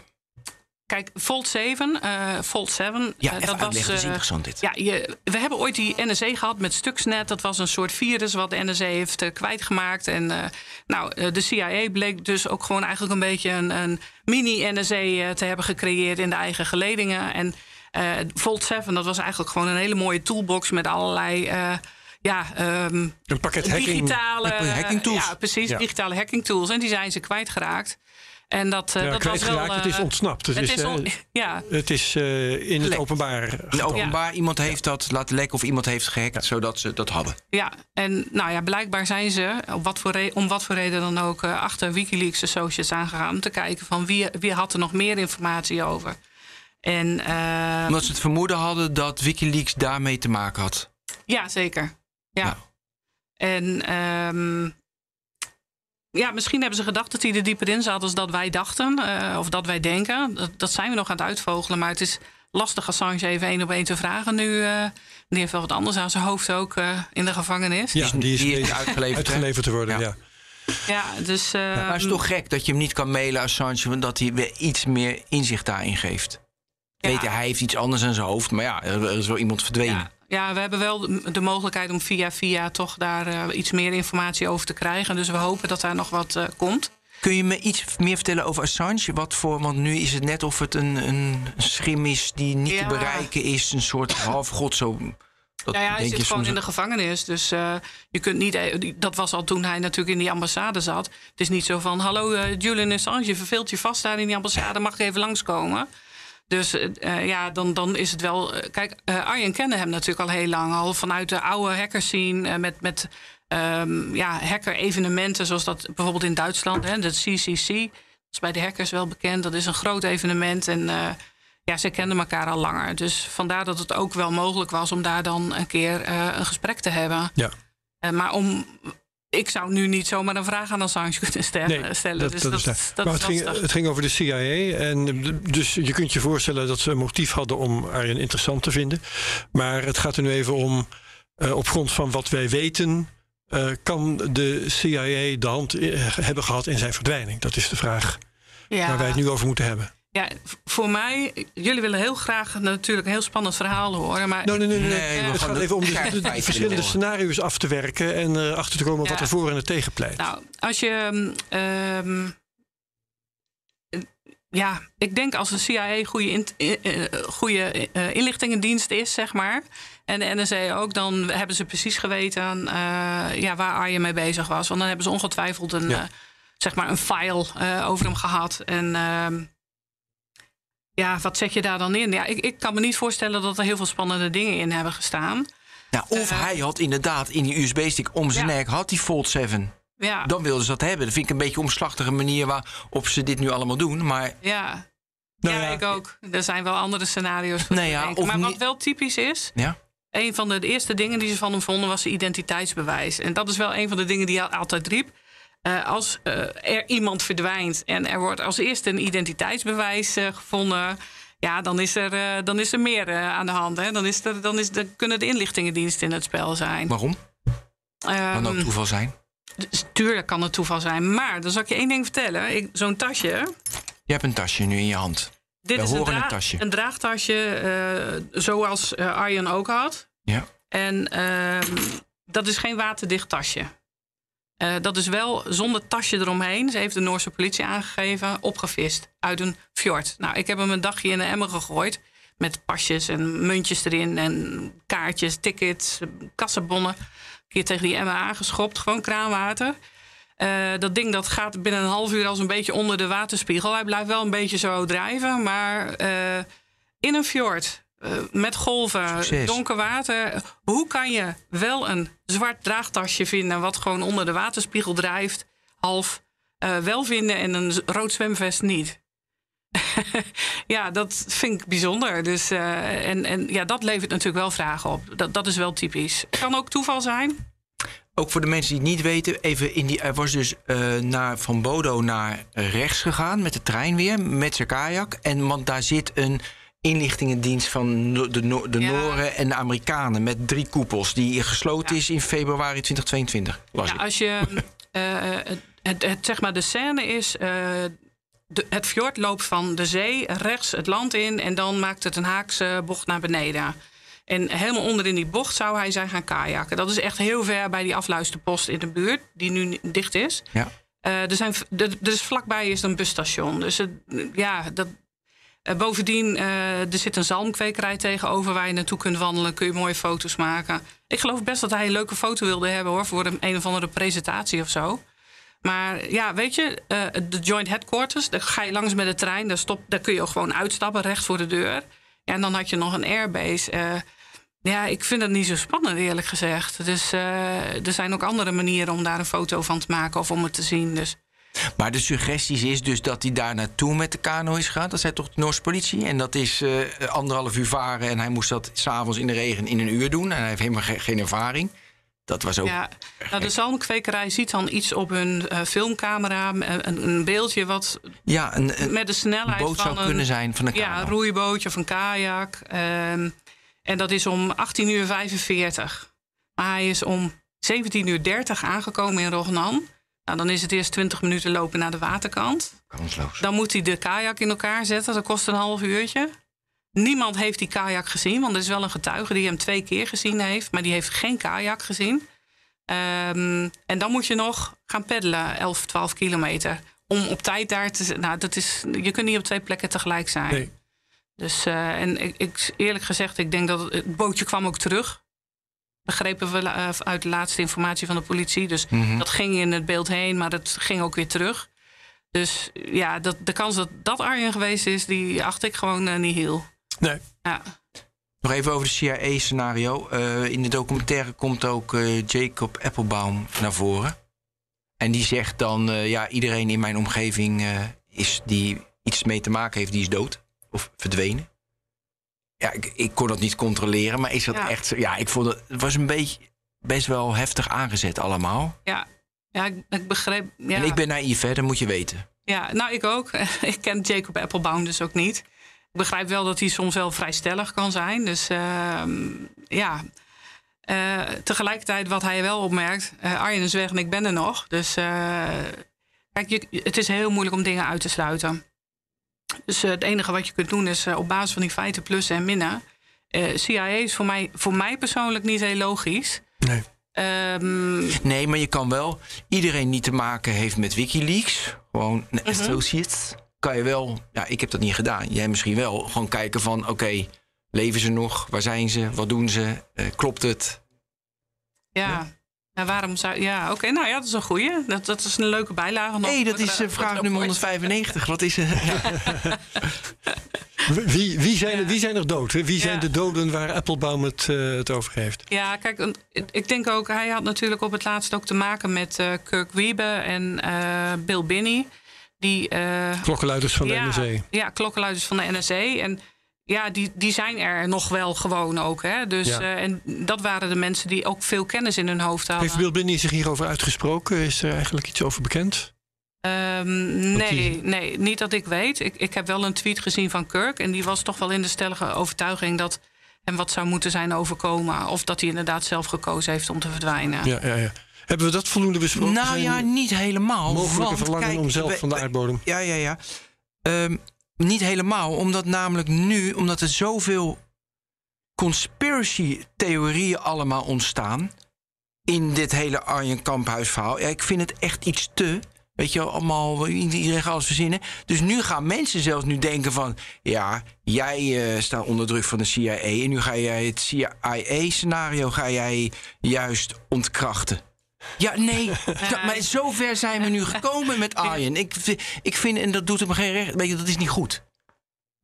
Kijk, Volt 7, eh Volt 7. Ja, eh, even dat was. uitleggen, dat is eh, interessant dit. Ja, je, we hebben ooit die NSE gehad met Stuxnet. Dat was een soort virus wat de NSE heeft kwijtgemaakt. En eh, nou, de CIA bleek dus ook gewoon eigenlijk een beetje een, een mini-NSE te hebben gecreëerd in de eigen geledingen. En eh Volt 7, dat was eigenlijk gewoon een hele mooie toolbox met allerlei. eh, ja, ehm, Een pakket hacking. digitale Ja, hacking tools. Ja, precies, Ja. digitale hacking tools. En die zijn ze kwijtgeraakt. En dat, eh Ja, dat was wel. het is eh, ontsnapt. Het is, on- eh, ja, Het is eh, in het openbaar. In openbaar, iemand heeft dat laten lekken of iemand heeft gehackt, zodat ze dat hadden. ja, en nou ja, blijkbaar zijn ze, op wat voor om wat voor reden dan ook, eh, achter Wikileaks Associates aangegaan. Om te kijken van wie, wie had er nog meer informatie over. En eh, Omdat ze het vermoeden hadden dat Wikileaks daarmee te maken had. ja, zeker. Ja. Ja. En ehm, ja, misschien hebben ze gedacht dat hij er dieper in zat als dat wij dachten. eh, of dat wij denken. Dat, dat zijn we nog aan het uitvogelen. Maar het is lastig Assange even één op één te vragen nu. eh die heeft wel wat anders aan zijn hoofd ook eh, in de gevangenis. Ja, die is, Die is uitgeleverd, uitgeleverd te worden. Ja. Ja. Ja, dus... eh, Maar het is toch gek dat je hem niet kan mailen, Assange, want dat hij weer iets meer inzicht daarin geeft. Ja. Weet je, hij heeft iets anders in zijn hoofd, maar ja, er is wel iemand verdwenen. Ja, we hebben wel de, mogelijkheid om via via toch daar eh, iets meer informatie over te krijgen. Dus we hopen dat daar nog wat eh, komt. Kun je me iets meer vertellen over Assange? Wat voor, want nu is het net of het een, een schim is die niet Ja. te bereiken is. Een soort halfgod zo. Dat Ja, ja, hij zit je gewoon in de gevangenis. Dus eh, je kunt niet. Dat was al toen hij natuurlijk in die ambassade zat. Het is niet zo van: Hallo, Julian Assange, je verveelt je vast daar in die ambassade. Mag ik even langskomen? Dus eh, ja, dan, dan is het wel. eh, kijk, eh, Arjen kende hem natuurlijk al heel lang. Al vanuit de oude hackers scene. eh, met met ehm, ja, hacker-evenementen. Zoals dat bijvoorbeeld in Duitsland, hè, de CCC. is bij de hackers wel bekend. Dat is een groot evenement en uh, ja, ze kenden elkaar al langer. Dus vandaar dat het ook wel mogelijk was om daar dan een keer uh, een gesprek te hebben. Ja. Uh, maar om ik zou nu niet zomaar een vraag aan Assange kunnen stellen. Nee. Dat, dus dat, dat, is dat maar het ging, het ging over de CIA. En dus je kunt je voorstellen dat ze een motief hadden om Arjen interessant te vinden. Maar het gaat er nu even om, uh, op grond van wat wij weten. Uh, kan de CIA de hand hebben gehad in zijn verdwijning? Dat is de vraag Ja. waar wij het nu over moeten hebben. Ja, voor mij, jullie willen heel graag natuurlijk een heel spannend verhaal horen. Maar Nee, nee, nee. nee. Het gaat even om de, verschillende scenario's af te werken en uh, achter te komen wat er voor en er tegen pleit. Nou, als je. ehm, eh, ja, ik denk als de CIA een goede, in, eh, eh, goede eh, inlichtingendienst is, zeg maar. En de NSA ook, dan hebben ze precies geweten eh, ja, waar Arjen mee bezig was. Want dan hebben ze ongetwijfeld een, Ja. eh, zeg maar een file eh, over hem gehad. En ehm, ja, wat zet je daar dan in? Ja, ik, ik kan me niet voorstellen dat er heel veel spannende dingen in hebben gestaan. Nou, of Eh, hij had inderdaad in die USB-stick om zijn Ja. nek had die Fold 7. Ja, Dan wilden ze dat hebben. Dat vind ik een beetje een omslachtige manier waarop ze dit nu allemaal doen. Maar ja. Nou ja, ja, ik ook. Er zijn wel andere scenario's. voor Nee, te ja, maar wat wel typisch is, ja, een van de, de eerste dingen die ze van hem vonden was zijn identiteitsbewijs. En dat is wel een van de dingen die hij altijd riep. Eh, als eh, er iemand verdwijnt en er wordt als eerste een identiteitsbewijs eh, gevonden. Ja, dan is er, dan is er meer aan de hand. Hè? Dan, is er, dan, is de, kunnen de inlichtingendiensten in het spel zijn. waarom? Kan ook Ehm, toeval zijn. dus tuurlijk kan het toeval zijn. Maar dan zal ik je één ding vertellen. Zo'n tasje, Je hebt een tasje nu in je hand. Dit We is een, dra- tasje. een draagtasje zoals Arjen ook had. Ja. En ehm, dat is geen waterdicht tasje. Eh, dat is wel zonder tasje eromheen. Ze heeft de Noorse politie aangegeven, opgevist uit een fjord. Nou, ik heb hem een dagje in de emmer gegooid. Met pasjes en muntjes erin en kaartjes, tickets, kassenbonnen. Een keer tegen die emmer aangeschopt, gewoon kraanwater. Eh, dat ding dat gaat binnen een half uur als een beetje onder de waterspiegel. Hij blijft wel een beetje zo drijven, maar eh, in een fjord. Eh, met golven, Succes. donker water. Hoe kan je wel een zwart draagtasje vinden... wat gewoon onder de waterspiegel drijft, half eh, wel vinden... en een rood zwemvest niet? ja, dat vind ik bijzonder. Dus, eh, en, en ja, dat levert natuurlijk wel vragen op. Dat, dat is wel typisch. Kan ook toeval zijn. Ook voor de mensen die het niet weten, even in die, hij was dus naar, van Bodo naar rechts gegaan met de trein weer, met zijn kajak. En want daar zit een inlichtingendienst van de, No- de Ja. Noren en de Amerikanen met drie koepels, die gesloten Ja. is in februari 2022. Was Ja, ik. als je, eh, het, het, het- zeg maar, de scène is. eh, de, het fjord loopt van de zee rechts het land in en dan maakt het een haakse bocht naar beneden. En helemaal onder in die bocht zou hij zijn gaan kajakken. Dat is echt heel ver bij die afluisterpost in de buurt, die nu dicht is. Ja. Eh, er zijn, er, dus vlakbij is een busstation. Dus het, ja, dat, eh, bovendien, eh, er zit een zalmkwekerij tegenover waar je naartoe kunt wandelen. Kun je mooie foto's maken. Ik geloof best dat hij een leuke foto wilde hebben hoor, voor een, een of andere presentatie of zo. Maar ja, weet je, eh, de Joint Headquarters, daar ga je langs met de trein. Daar, stop, daar kun je ook gewoon uitstappen, recht voor de deur. En dan had je nog een airbase. Ja, ik vind het niet zo spannend, eerlijk gezegd. Dus er zijn ook andere manieren om daar een foto van te maken of om het te zien. Dus Maar de suggesties is dus dat hij daar naartoe met de kano is gegaan. Dat zei toch de Noorse politie? En dat is eh, anderhalf uur varen en hij moest dat s'avonds in de regen in een uur doen. En hij heeft helemaal ge- geen ervaring. Dat was ook... Ja, nou, de zalmkwekerij ziet dan iets op hun eh, filmcamera, een, een beeldje wat Ja, een, een met de snelheid boot van zou een, kunnen zijn van een kano. ja, een roeibootje of een kajak. Ehm, en dat is om 18 uur 45. Maar hij is om 17 uur 30 aangekomen in Rognan. Nou, dan is het eerst 20 minuten lopen naar de waterkant. Kansloos. Dan moet hij de kajak in elkaar zetten. Dat kost een half uurtje. Niemand heeft die kajak gezien, want er is wel een getuige die hem twee keer gezien heeft, maar die heeft geen kajak gezien. Ehm, en dan moet je nog gaan peddelen, 11, 12 kilometer. Om op tijd daar te zijn. Nou, dat is, je kunt niet op twee plekken tegelijk zijn. Nee. Dus, eh, en ik, ik, eerlijk gezegd, ik denk dat het, het bootje kwam ook terug. Begrepen we eh, uit de laatste informatie van de politie. Dus Mhm. dat ging in het beeld heen, maar dat ging ook weer terug. Dus ja, dat, de kans dat dat Arjen geweest is, die acht ik gewoon eh, niet heel. Nee. Ja. Nog even over de CIA-scenario. Eh, in de documentaire komt ook eh, Jacob Applebaum naar voren. En die zegt dan, eh, ja, iedereen in mijn omgeving eh, is die iets mee te maken heeft, die is dood of verdwenen. Ja, ik, ik kon dat niet controleren, maar is dat Ja. echt zo? Ja, ik vond het, het was een beetje best wel heftig aangezet allemaal. Ja, ja ik, ik begreep. Ja. En ik ben naïef, hè, dat moet je weten. Ja, nou ik ook. ik ken Jacob Applebaum dus ook niet. Ik begrijp wel dat hij soms wel vrij stellig kan zijn. Dus ehm, ja. Eh, tegelijkertijd wat hij wel opmerkt. eh, Arjen is weg en ik ben er nog. Dus eh, kijk, je, het is heel moeilijk om dingen uit te sluiten. Dus eh, het enige wat je kunt doen is eh, op basis van die feiten plussen en minnen. Eh, CIA is voor mij, voor mij persoonlijk niet heel logisch. Nee. Ehm, Nee, maar je kan wel. Iedereen die te maken heeft met Wikileaks, gewoon een associates, kan je wel. Ja, ik heb dat niet gedaan. Jij misschien wel. Gewoon kijken van: oké, leven ze nog? Waar zijn ze? Wat doen ze? Eh, klopt het? Ja. En waarom zou. Ja, oké. nou ja, dat is een goeie. Dat, dat is een leuke bijlage. nog Nee, dat voor is eh, vraag nummer rapport. 195. Wat is er? Ja. Wie, wie, zijn, er- wie zijn er dood? hè? Wie zijn Ja. de doden waar Applebaum het, eh, het over heeft? Ja, kijk, ik denk ook, hij had natuurlijk op het laatst ook te maken met eh, Kirk Wiebe en eh, Bill Binney. Die, eh, Klokkenluiders van de ja, NSA. Ja, klokkenluiders van de NSA. En ja, die, die zijn er nog wel gewoon ook. Hè? Dus, Ja. eh, en dat waren de mensen die ook veel kennis in hun hoofd hadden. Heeft Bill Binney zich hierover uitgesproken? Is er eigenlijk iets over bekend? Ehm, nee, die- nee, niet dat ik weet. Ik, ik heb wel een tweet gezien van Kirk. En die was toch wel in de stellige overtuiging dat hem wat zou moeten zijn overkomen. Of dat hij inderdaad zelf gekozen heeft om te verdwijnen. Ja, ja, ja. Hebben we dat voldoende besproken? nou Zijn ja, niet helemaal. mogelijke want, verlangen kijk, om zelf we- van de aardbodem. Ja, ja, ja. Ehm, niet helemaal, omdat namelijk nu, omdat er zoveel conspiracy-theorieën allemaal ontstaan. in dit hele Arjen Kamphuis verhaal. Ja, ik vind het echt iets te. Weet je, allemaal, iedereen gaat alles verzinnen. Dus nu gaan mensen zelfs nu denken van... ja, jij eh, staat onder druk van de CIA... en nu ga jij het CIA-scenario ga jij juist ontkrachten. Ja, nee, ja, maar zover zijn we nu gekomen met Arjen. Ik, vind- ik vind, en dat doet hem geen recht, weet je, dat is niet goed.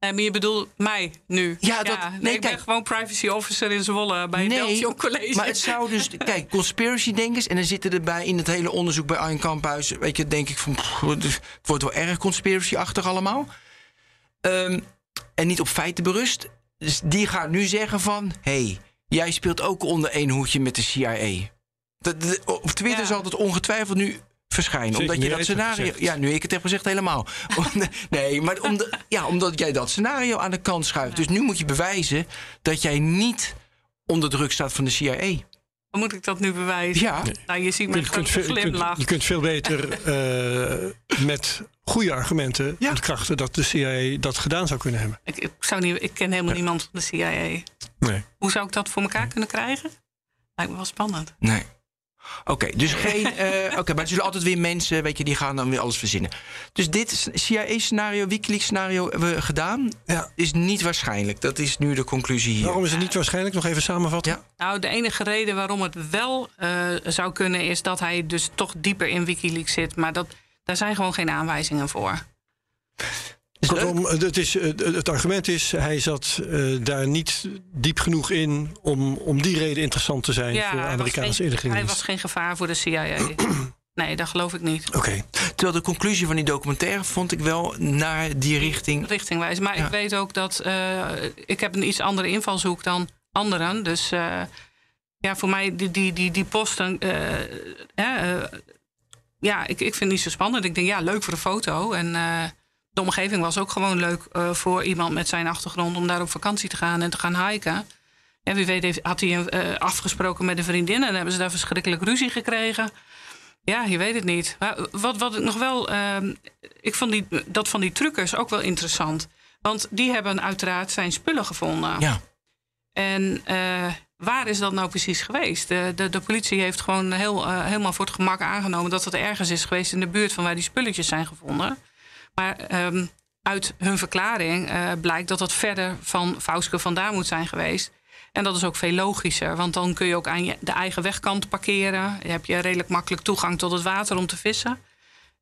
Maar je bedoelt mij nu? Ja, dat- nee, nee, ik ben kijk. gewoon privacy officer in Zwolle bij het Belgium College. maar het zou dus... Kijk, conspiracy-denkers... en dan zitten erbij in het hele onderzoek bij Arjen Kamphuis... weet je, denk ik van... pff, het wordt wel erg conspiracy-achtig allemaal. Ehm, en niet op feiten berust. Dus die gaat nu zeggen van... hé, hey, jij speelt ook onder één hoedje met de CIA. Dat, dat- op Twitter Ja. zal het ongetwijfeld nu verschijnen. Zeker omdat je jij dat scenario... Ja, nu ik het heb gezegd, helemaal. Nee, maar om de- ja, omdat jij dat scenario aan de kant schuift. Dus nu moet je bewijzen dat jij niet onder druk staat van de CIA. Hoe moet ik dat nu bewijzen? Ja, Nou, je ziet Je mijn kunt, veel, je, kunt, glimlach. je kunt veel beter eh, met goede argumenten Ja. ontkrachten dat de CIA dat gedaan zou kunnen hebben. Ik, ik, zou niet, ik ken helemaal niemand van de CIA. Nee. Hoe zou ik dat voor elkaar kunnen krijgen? Lijkt me wel spannend. nee. Oké, dus geen. eh, Oké, maar er zullen altijd weer mensen, weet je, die gaan dan weer alles verzinnen. Dus dit CIA-scenario, Wikileaks-scenario hebben we gedaan. Ja. Is niet waarschijnlijk. Dat is nu de conclusie hier. Waarom is het niet waarschijnlijk? Nog even samenvatten. Ja. Nou, de enige reden waarom het wel eh, zou kunnen... is dat hij dus toch dieper in Wikileaks zit. Maar dat, daar zijn gewoon geen aanwijzingen voor. Is leuk. Kortom, het, is, het het argument is, hij zat eh, daar niet diep genoeg in om, om die reden interessant te zijn voor Amerikaanse geen, hij inlichtingendienst. was geen gevaar voor de CIA. nee, dat geloof ik niet. Oké, Terwijl de conclusie van die documentaire vond ik wel naar die richting. Richtingwijs. Maar Ja. ik weet ook dat... eh, ik heb een iets andere invalshoek dan anderen. Dus eh, ja, voor mij die, die, die, die posten... eh, eh, eh, ja, ik, ik vind het niet zo spannend. Ik denk, ja, leuk voor de foto. En eh, de omgeving was ook gewoon leuk eh, voor iemand met zijn achtergrond... om daar op vakantie te gaan en te gaan hiken. En wie weet heeft, had hij eh, afgesproken met een vriendin... en hebben ze daar verschrikkelijk ruzie gekregen. Ja, je weet het niet. Maar wat, wat ik nog wel... ehm, ik vond die, dat van die truckers ook wel interessant. Want die hebben uiteraard zijn spullen gevonden. Ja, En eh, waar is dat nou precies geweest? De, de, de politie heeft gewoon heel, eh, helemaal voor het gemak aangenomen dat het ergens is geweest in de buurt van waar die spulletjes zijn gevonden. Maar ehm, uit hun verklaring eh, blijkt dat dat verder van Fauske vandaan moet zijn geweest. En dat is ook veel logischer, want dan kun je ook aan je, de eigen wegkant parkeren. Je hebt je redelijk makkelijk toegang tot het water om te vissen.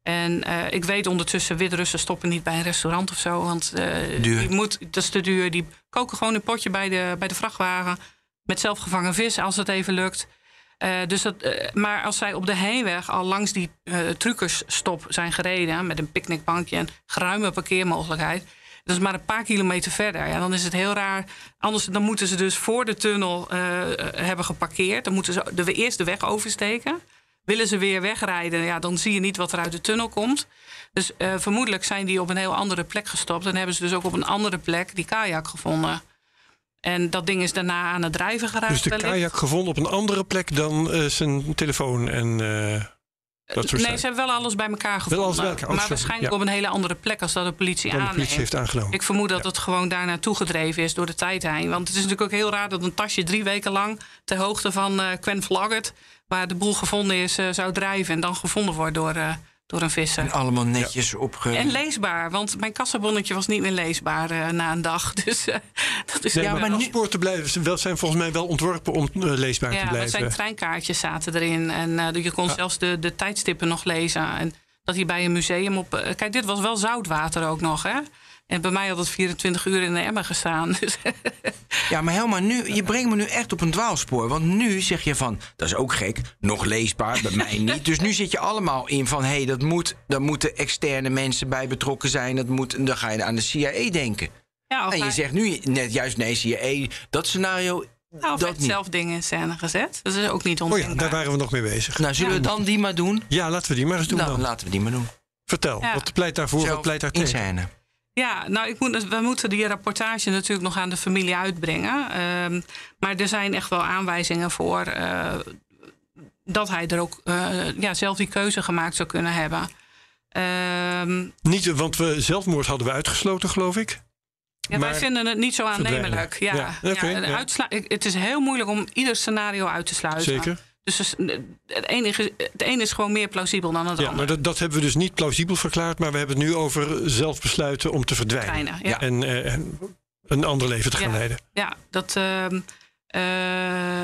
En eh, ik weet ondertussen, Wit-Russen stoppen niet bij een restaurant of zo. Want die moet, dat is te duur. Die koken gewoon een potje bij de, bij de vrachtwagen. Met zelfgevangen vis, als het even lukt. Eh, dus dat, eh, maar als zij op de heenweg al langs die uh, truckersstop zijn gereden... met een picknickbankje en geruime parkeermogelijkheid... dat is maar een paar kilometer verder. Ja, dan is het heel raar. Anders dan moeten ze dus voor de tunnel hebben geparkeerd. Dan moeten ze de, eerst de weg oversteken. Willen ze weer wegrijden, ja, dan zie je niet wat er uit de tunnel komt. Dus vermoedelijk zijn die op een heel andere plek gestopt... en hebben ze dus ook op een andere plek die kajak gevonden... En dat ding is daarna aan het drijven geraakt. Dus de kajak gevonden op een andere plek dan uh, zijn telefoon en uh, dat soort Nee, ze hebben wel alles bij elkaar gevonden. Wel alles bij elkaar. maar waarschijnlijk op een hele andere plek als dat de politie aan. De politie heeft aangenomen. Ik vermoed dat ja. het gewoon daar naartoe gedreven is door de tijd heen. Want het is natuurlijk ook heel raar dat een tasje drie weken lang ter hoogte van uh, Quen Flaggert, waar de boel gevonden is, zou drijven en dan gevonden wordt door door een visser. En allemaal netjes ja. opge... En leesbaar, want mijn kassabonnetje was niet meer leesbaar uh, na een dag. Dus uh, dat is nee, jammer. Maar afspoorten blijven, wel, zijn volgens mij wel ontworpen om uh, leesbaar ja, te blijven. Ja, zijn treinkaartjes zaten erin. En je kon zelfs de, de tijdstippen nog lezen. En dat hij bij een museum op... kijk, dit was wel zoutwater ook nog, hè? En bij mij had het 24 uur in de emmer gestaan. Dus ja, maar helemaal nu, je brengt me nu echt op een dwaalspoor. Want nu zeg je van, dat is ook gek, nog leesbaar, bij mij niet. Dus nu zit je allemaal in van, hé, hey, dat moet, daar moeten externe mensen bij betrokken zijn. Dat moet, dan ga je aan de CIA denken. Ja, en je zegt nu net juist, nee, CIA, dat scenario nou, of dat zelf dingen in scène gezet. Dat is ook niet ondenkbaar. Oh ja, daar waren we nog mee bezig. Nou, zullen ja. we dan die maar doen? Ja, laten we die maar eens doen nou, dan. laten we die maar doen. Vertel, ja. wat pleit daarvoor, zelf wat pleit daar in tegen? scène. Ja, nou, ik moet, we moeten die rapportage natuurlijk nog aan de familie uitbrengen. Um, maar er zijn echt wel aanwijzingen voor uh, dat hij er ook uh, ja, zelf die keuze gemaakt zou kunnen hebben. Um, niet, want we zelfmoord hadden we uitgesloten, geloof ik. Ja, wij vinden het niet zo aannemelijk. Ja, ja. Okay, ja, uitsla- het is heel moeilijk om ieder scenario uit te sluiten. Zeker. Dus het ene, het ene is gewoon meer plausibel dan het ja, andere. Maar dat, dat, hebben we dus niet plausibel verklaard, maar we hebben het nu over zelf besluiten om te verdwijnen. Ja. En, uh, en, een ander leven te gaan ja, leiden. Ja, dat, uh, uh,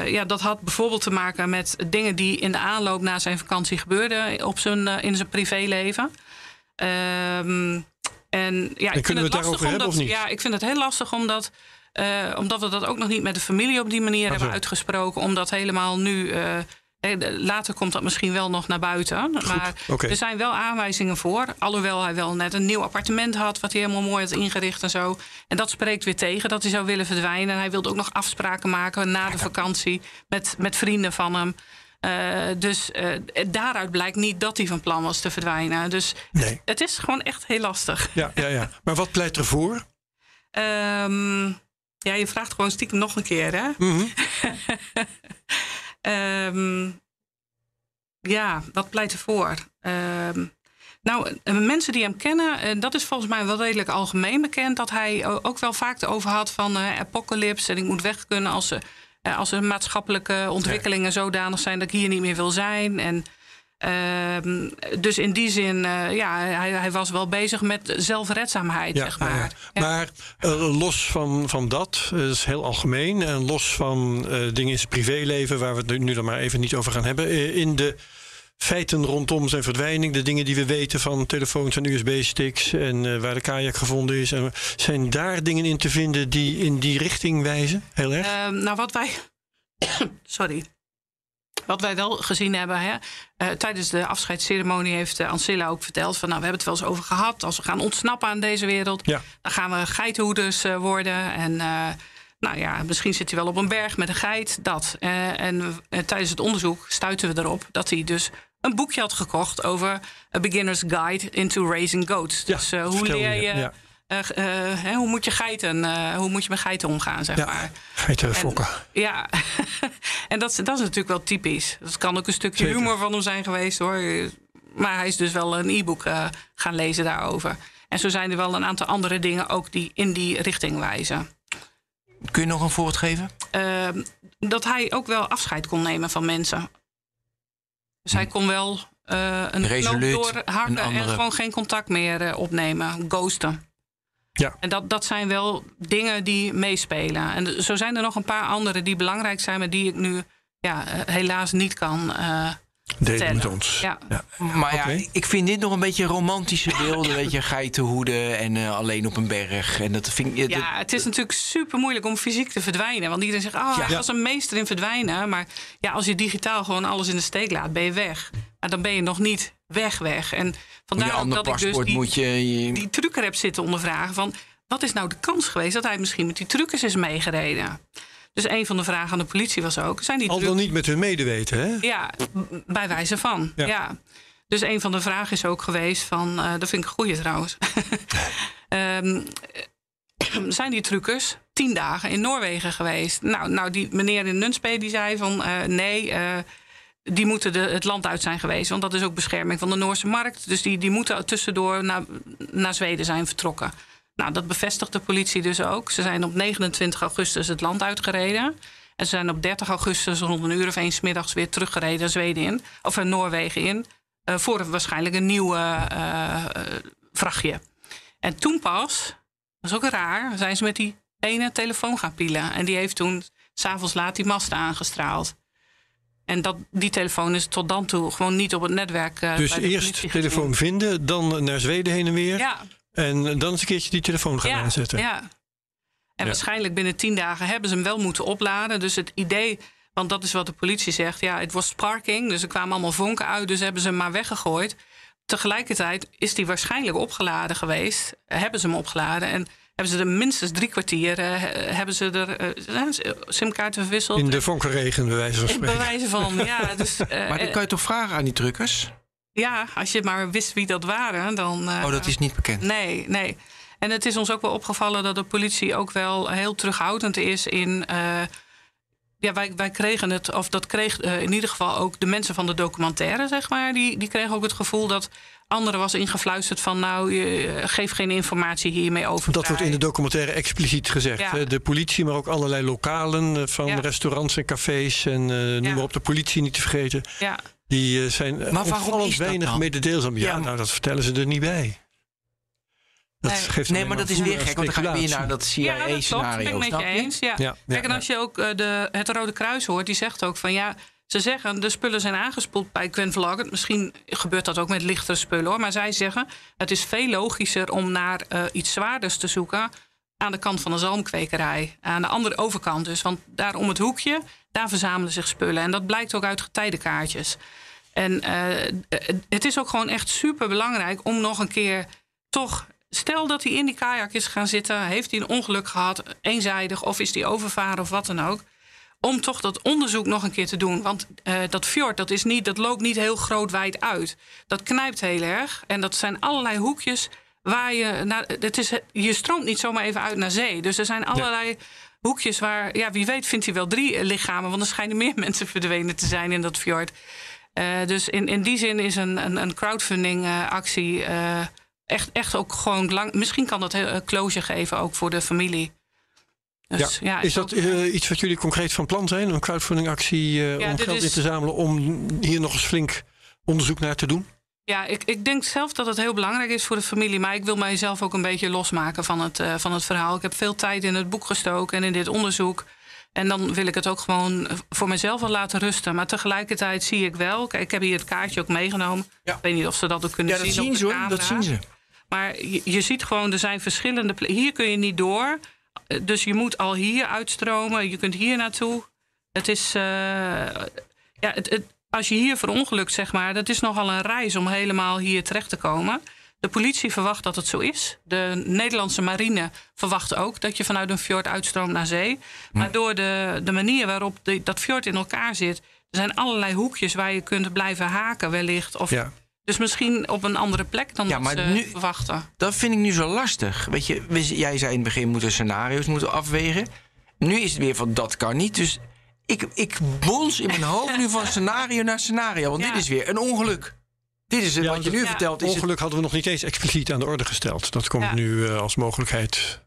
ja, dat had bijvoorbeeld te maken met dingen die in de aanloop na zijn vakantie gebeurden op zijn, in zijn privéleven. Ehm, en ja, en ik vind we het lastig hebben omdat, of niet? Ja, ik vind het heel lastig omdat. Uh, omdat we dat ook nog niet met de familie op die manier Ah, hebben zo. uitgesproken. Omdat helemaal nu. Uh, later komt dat misschien wel nog naar buiten. Maar okay. er zijn wel aanwijzingen voor. Alhoewel hij wel net een nieuw appartement had. Wat hij helemaal mooi had ingericht en zo. En dat spreekt weer tegen dat hij zou willen verdwijnen. En hij wilde ook nog afspraken maken na de vakantie. Met, met vrienden van hem. Uh, dus uh, daaruit blijkt niet dat hij van plan was te verdwijnen. Dus nee. het, het, is gewoon echt heel lastig. Ja, ja, ja. Maar wat pleit ervoor? Um, ja, je vraagt gewoon stiekem nog een keer, hè? -hmm. um, ja, wat pleit ervoor? Um, nou, mensen die hem kennen, dat is volgens mij wel redelijk algemeen bekend. Dat hij ook wel vaak erover had van uh, apocalypse en ik moet weg kunnen als, uh, als er maatschappelijke ontwikkelingen zodanig zijn dat ik hier niet meer wil zijn. En uh, dus in die zin, uh, ja, hij, hij, was wel bezig met zelfredzaamheid, ja, zeg maar. Ja. Maar uh, los van, van dat, dat is heel algemeen, en los van dingen in zijn privéleven, waar we het nu dan maar even niet over gaan hebben, in de feiten rondom zijn verdwijning, de dingen die we weten van telefoons en USB-sticks en waar de kajak gevonden is, en, zijn daar dingen in te vinden die in die richting wijzen? Heel erg? Ehm, nou, wat wij. Sorry. Wat wij wel gezien hebben, hè, uh, tijdens de afscheidsceremonie heeft uh, Ancilla ook verteld van nou, we hebben het wel eens over gehad. Als we gaan ontsnappen aan deze wereld, ja. dan gaan we geitenhoeders uh, worden. En nou ja, misschien zit hij wel op een berg met een geit, dat. en tijdens het onderzoek stuiten we erop dat hij dus een boekje had gekocht over A Beginner's Guide into Raising Goats. Ja, dus hoe leer je... Ja. Uh, uh, hè, hoe moet je geiten, uh, hoe moet je met geiten omgaan, zeg ja, maar. Geiten fokken. En, ja, en dat, dat is natuurlijk wel typisch. Dat kan ook een stukje Zeker. humor van hem zijn geweest, hoor. Maar hij is dus wel een e-book gaan lezen daarover. En zo zijn er wel een aantal andere dingen ook die in die richting wijzen. Kun je nog een voorbeeld geven? Ehm, dat hij ook wel afscheid kon nemen van mensen. Dus hij kon wel een Resoluut, knoop doorhakken en gewoon geen contact meer opnemen. Ghosten. Ja. En dat, dat zijn wel dingen die meespelen. En zo zijn er nog een paar andere die belangrijk zijn, maar die ik nu ja, helaas niet kan uh, Delen met ons. Ja. Maar ja, ik vind dit nog een beetje romantische beelden. weet je, geitenhoeden en eh, alleen op een berg. En dat vind ik... dat- Ja, het is natuurlijk super moeilijk om fysiek te verdwijnen. Want iedereen zegt, oh, hij Ja. was een meester in verdwijnen. Maar ja, als je digitaal gewoon alles in de steek laat, ben je weg. Maar dan ben je nog niet weg, weg. En vandaar ook ander dat ik dus paspoort die, moet je... je- die trucker heb zitten ondervragen. Van, wat is nou de kans geweest dat hij misschien met die truckers is meegereden? Dus een van de vragen aan de politie was ook, zijn die Al dan niet met hun medeweten, hè? Ja, bij wijze van. Ja. Ja. Dus een van de vragen is ook geweest van, eh, dat vind ik een goeie trouwens. Ehm, zijn die truckers tien dagen in Noorwegen geweest? Nou, nou die meneer in Nunspe die zei van eh, nee, eh, die moeten de, het land uit zijn geweest. Want dat is ook bescherming van de Noorse markt. Dus die, die moeten tussendoor naar, naar Zweden zijn vertrokken. Nou, dat bevestigt de politie dus ook. Ze zijn op 29 augustus het land uitgereden. En ze zijn op 30 augustus rond een uur of één 's middags weer teruggereden Zweden in. Of eh, Noorwegen in. eh, voor een- waarschijnlijk een nieuw eh, vrachtje. En toen pas, dat is ook raar, zijn ze met die ene telefoon gaan pielen. En die heeft toen s'avonds laat die masten aangestraald. En dat, die telefoon is tot dan toe gewoon niet op het netwerk. eh, Dus eerst telefoon vinden, dan naar Zweden heen en weer. Ja, En dan eens een keertje die telefoon gaan ja, aanzetten. Ja. En waarschijnlijk binnen tien dagen hebben ze hem wel moeten opladen. Dus het idee, want dat is wat de politie zegt. Ja, het was sparking, dus er kwamen allemaal vonken uit. Dus hebben ze hem maar weggegooid. Tegelijkertijd is die waarschijnlijk opgeladen geweest. Hebben ze hem opgeladen en hebben ze er minstens drie kwartier... eh, he- hebben ze er eh, simkaarten verwisseld. In de vonkenregen, bij wijze van Bij spreken. wijze van, ja. Dus, eh, Maar dan kan je toch vragen aan die truckers? Ja, als je maar wist wie dat waren, dan... eh, Oh, dat is niet bekend. Nee, nee. En het is ons ook wel opgevallen dat de politie ook wel heel terughoudend is in. eh, ja, wij, wij kregen het, of dat kreeg eh, in ieder geval ook de mensen van de documentaire, zeg maar. Die, die kregen ook het gevoel dat anderen was ingefluisterd van. Nou, je, geef geen informatie hiermee over. Dat wordt in de documentaire expliciet gezegd. Ja. De politie, maar ook allerlei lokalen van Ja. restaurants en cafés. En eh noem Ja. maar op, de politie niet te vergeten. Ja, Die eh, zijn waarom opvallend is dat weinig dan? mededeelzaam. Ja, Ja. nou, dat vertellen ze er niet bij. Dat Nee. geeft Nee, maar dat is weer gek, want dan ga je weer naar dat ja dat klopt. Ben CIA-scenario. ik met snap je eens. Ja. Ja, ja, Kijk, en als je ook eh, de, het Rode Kruis hoort, die zegt ook van ja. Ze zeggen, de spullen zijn aangespoeld bij Gwen. Misschien gebeurt dat ook met lichtere spullen hoor. Maar zij zeggen, het is veel logischer om naar eh, iets zwaarders te zoeken... aan de kant van een zalmkwekerij. Aan de andere overkant dus. Want daar om het hoekje, daar verzamelen zich spullen. En dat blijkt ook uit getijdenkaartjes. En eh, het is ook gewoon echt super belangrijk om nog een keer toch. Stel dat hij in die kajak is gaan zitten, heeft hij een ongeluk gehad, eenzijdig, of is hij overvaren of wat dan ook. Om toch dat onderzoek nog een keer te doen. Want eh, dat fjord, dat, is niet, dat loopt niet heel groot wijd uit. Dat knijpt heel erg. En dat zijn allerlei hoekjes waar je. Naar, het is, je stroomt niet zomaar even uit naar zee. Dus er zijn allerlei hoekjes waar. Ja, wie weet vindt hij wel drie eh, lichamen. Want er schijnen meer mensen verdwenen te zijn in dat fjord. Eh, dus in, in die zin is een, een, een crowdfunding eh, actie echt, echt ook gewoon lang. Misschien kan dat heel, closure geven ook voor de familie. Dus, Ja. ja, is dat iets wat jullie concreet van plan zijn? Een crowdfundingactie eh, Ja, om geld is- in te zamelen om hier nog eens flink onderzoek naar te doen? Ja, ik, ik denk zelf dat het heel belangrijk is voor de familie. Maar ik wil mijzelf ook een beetje losmaken van het, eh, van het verhaal. Ik heb veel tijd in het boek gestoken en in dit onderzoek. En dan wil ik het ook gewoon voor mezelf wel laten rusten. Maar tegelijkertijd zie ik wel. Kijk, ik heb hier het kaartje ook meegenomen. Ja. Ik weet niet of ze dat ook kunnen Ja, dat zien. zien ze hoor. Dat zien ze. Maar je, je ziet gewoon, er zijn verschillende plekken. Hier kun je niet door. Eh, Dus je moet al hier uitstromen. Je kunt hier naartoe. Het is. eh, ja, het, het- als je hier verongelukt, zeg maar, dat is nogal een reis om helemaal hier terecht te komen. De politie verwacht dat het zo is. De Nederlandse marine verwacht ook dat je vanuit een fjord uitstroomt naar zee. Maar door de, de manier waarop de- dat fjord in elkaar zit, er zijn allerlei hoekjes waar je kunt blijven haken, wellicht. Of, Ja. Dus misschien op een andere plek dan Ja, dat maar ze nu- verwachten. Dat vind ik nu zo lastig. Weet je, jij zei in het begin moeten scenario's moeten afwegen. Nu is het weer van dat kan niet. Dus ik, ik bons in mijn hoofd nu van scenario naar scenario. Want Ja. dit is weer een ongeluk. Dit is het Ja, wat je nu Ja. vertelt. Is het, Ongeluk hadden we nog niet eens expliciet aan de orde gesteld. Dat komt Ja. nu eh, als mogelijkheid.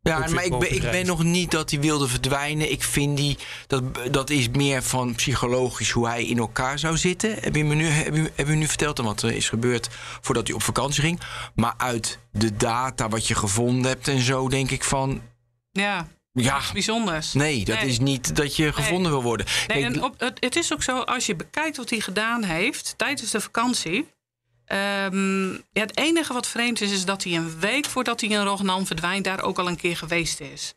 ja, maar ik ben, ik ben nog niet dat hij wilde verdwijnen. Ik vind die, dat, dat is meer van psychologisch hoe hij in elkaar zou zitten. Heb je me nu, heb je, heb je nu verteld en wat er is gebeurd voordat hij op vakantie ging. Maar uit de data wat je gevonden hebt en zo, denk ik van Ja, Ja, bijzonders. nee, dat is niet dat je gevonden wil worden. Nee, Kijk, en op, het, het is ook zo, als je bekijkt wat hij gedaan heeft tijdens de vakantie. ehm, ja, het enige wat vreemd is, is dat hij een week voordat hij in Rotterdam verdwijnt, daar ook al een keer geweest is.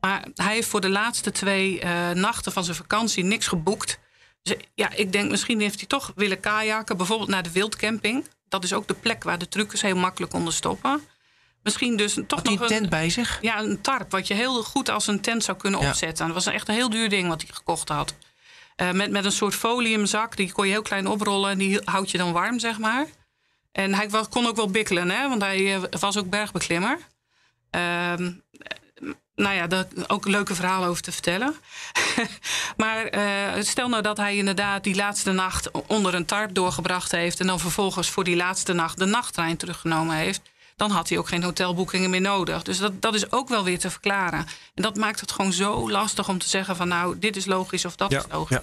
Maar hij heeft voor de laatste twee eh, nachten van zijn vakantie niks geboekt. Dus ja, ik denk misschien heeft hij toch willen kajaken, bijvoorbeeld naar de wildcamping. Dat is ook de plek waar de truckers heel makkelijk konden stoppen. Misschien dus toch had nog een tent bij zich? ja, een tarp, wat je heel goed als een tent zou kunnen Ja. opzetten. Dat was echt een heel duur ding wat hij gekocht had. Eh, met, met een soort foliumzak, die kon je heel klein oprollen... en die houdt je dan warm, zeg maar. En hij kon ook wel bikkelen, hè, want hij eh, was ook bergbeklimmer. Ehm, nou ja, daar ook leuke verhalen over te vertellen. maar eh, stel nou dat hij inderdaad die laatste nacht onder een tarp doorgebracht heeft... en dan vervolgens voor die laatste nacht de nachttrein teruggenomen heeft... dan had hij ook geen hotelboekingen meer nodig. Dus dat, dat is ook wel weer te verklaren. En dat maakt het gewoon zo lastig om te zeggen van... nou, dit is logisch of dat Ja, is logisch. ja.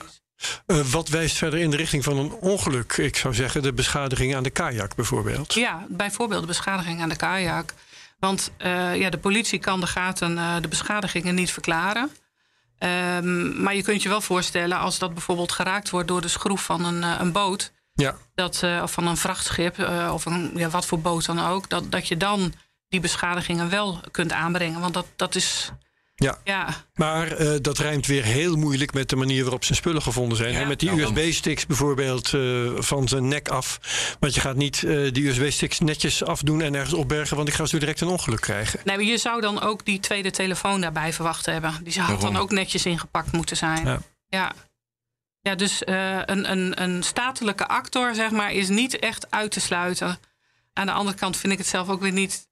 Eh, wat wijst verder in de richting van een ongeluk? Ik zou zeggen de beschadiging aan de kajak bijvoorbeeld. Ja, bijvoorbeeld de beschadiging aan de kajak. Want eh, ja, de politie kan de gaten, eh, de beschadigingen niet verklaren. Ehm, maar je kunt je wel voorstellen als dat bijvoorbeeld geraakt wordt door de schroef van een, een boot. Ja, Dat, eh, of van een vrachtschip eh, of een, ja, wat voor boot dan ook. Dat, dat je dan die beschadigingen wel kunt aanbrengen. Want dat, dat is. ja. Ja, Maar eh, dat rijmt weer heel moeilijk met de manier waarop zijn spullen gevonden zijn. Ja, hè? Met die. USB-sticks bijvoorbeeld eh, van zijn nek af. Want je gaat niet eh, die USB-sticks netjes afdoen en ergens opbergen, want ik ga zo direct een ongeluk krijgen. nee, maar je zou dan ook die tweede telefoon daarbij verwacht hebben. Die had dan ook netjes ingepakt moeten zijn. Ja. Ja. Dus eh, een, een, een statelijke actor, zeg maar, is niet echt uit te sluiten. Aan de andere kant vind ik het zelf ook weer niet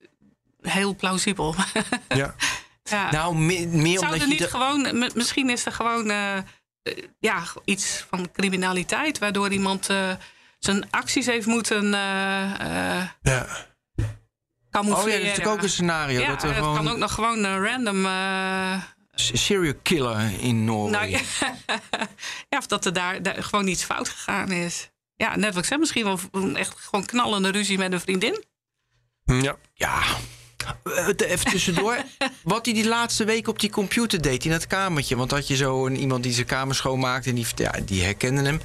heel plausibel. Ja. ja. Nou, me- meer Zou omdat er je... niet de- gewoon, misschien is er gewoon eh, eh, ja, iets van criminaliteit, waardoor iemand eh, zijn acties heeft moeten eh eh ja. Oh camoufleren. ja, dat is natuurlijk ook een scenario. Ja, dat er het gewoon kan ook nog gewoon een random. Serial killer in Noorwegen. nou, ja, ja, of dat er daar, daar gewoon iets fout gegaan is. Ja, net wat ik zei, misschien wel een echt gewoon knallende ruzie met een vriendin. ja. Ja. Eh, Even tussendoor. Wat hij die laatste week op die computer deed in dat kamertje. Want had je zo een, iemand die zijn kamer schoonmaakte en die, ja, die herkende hem.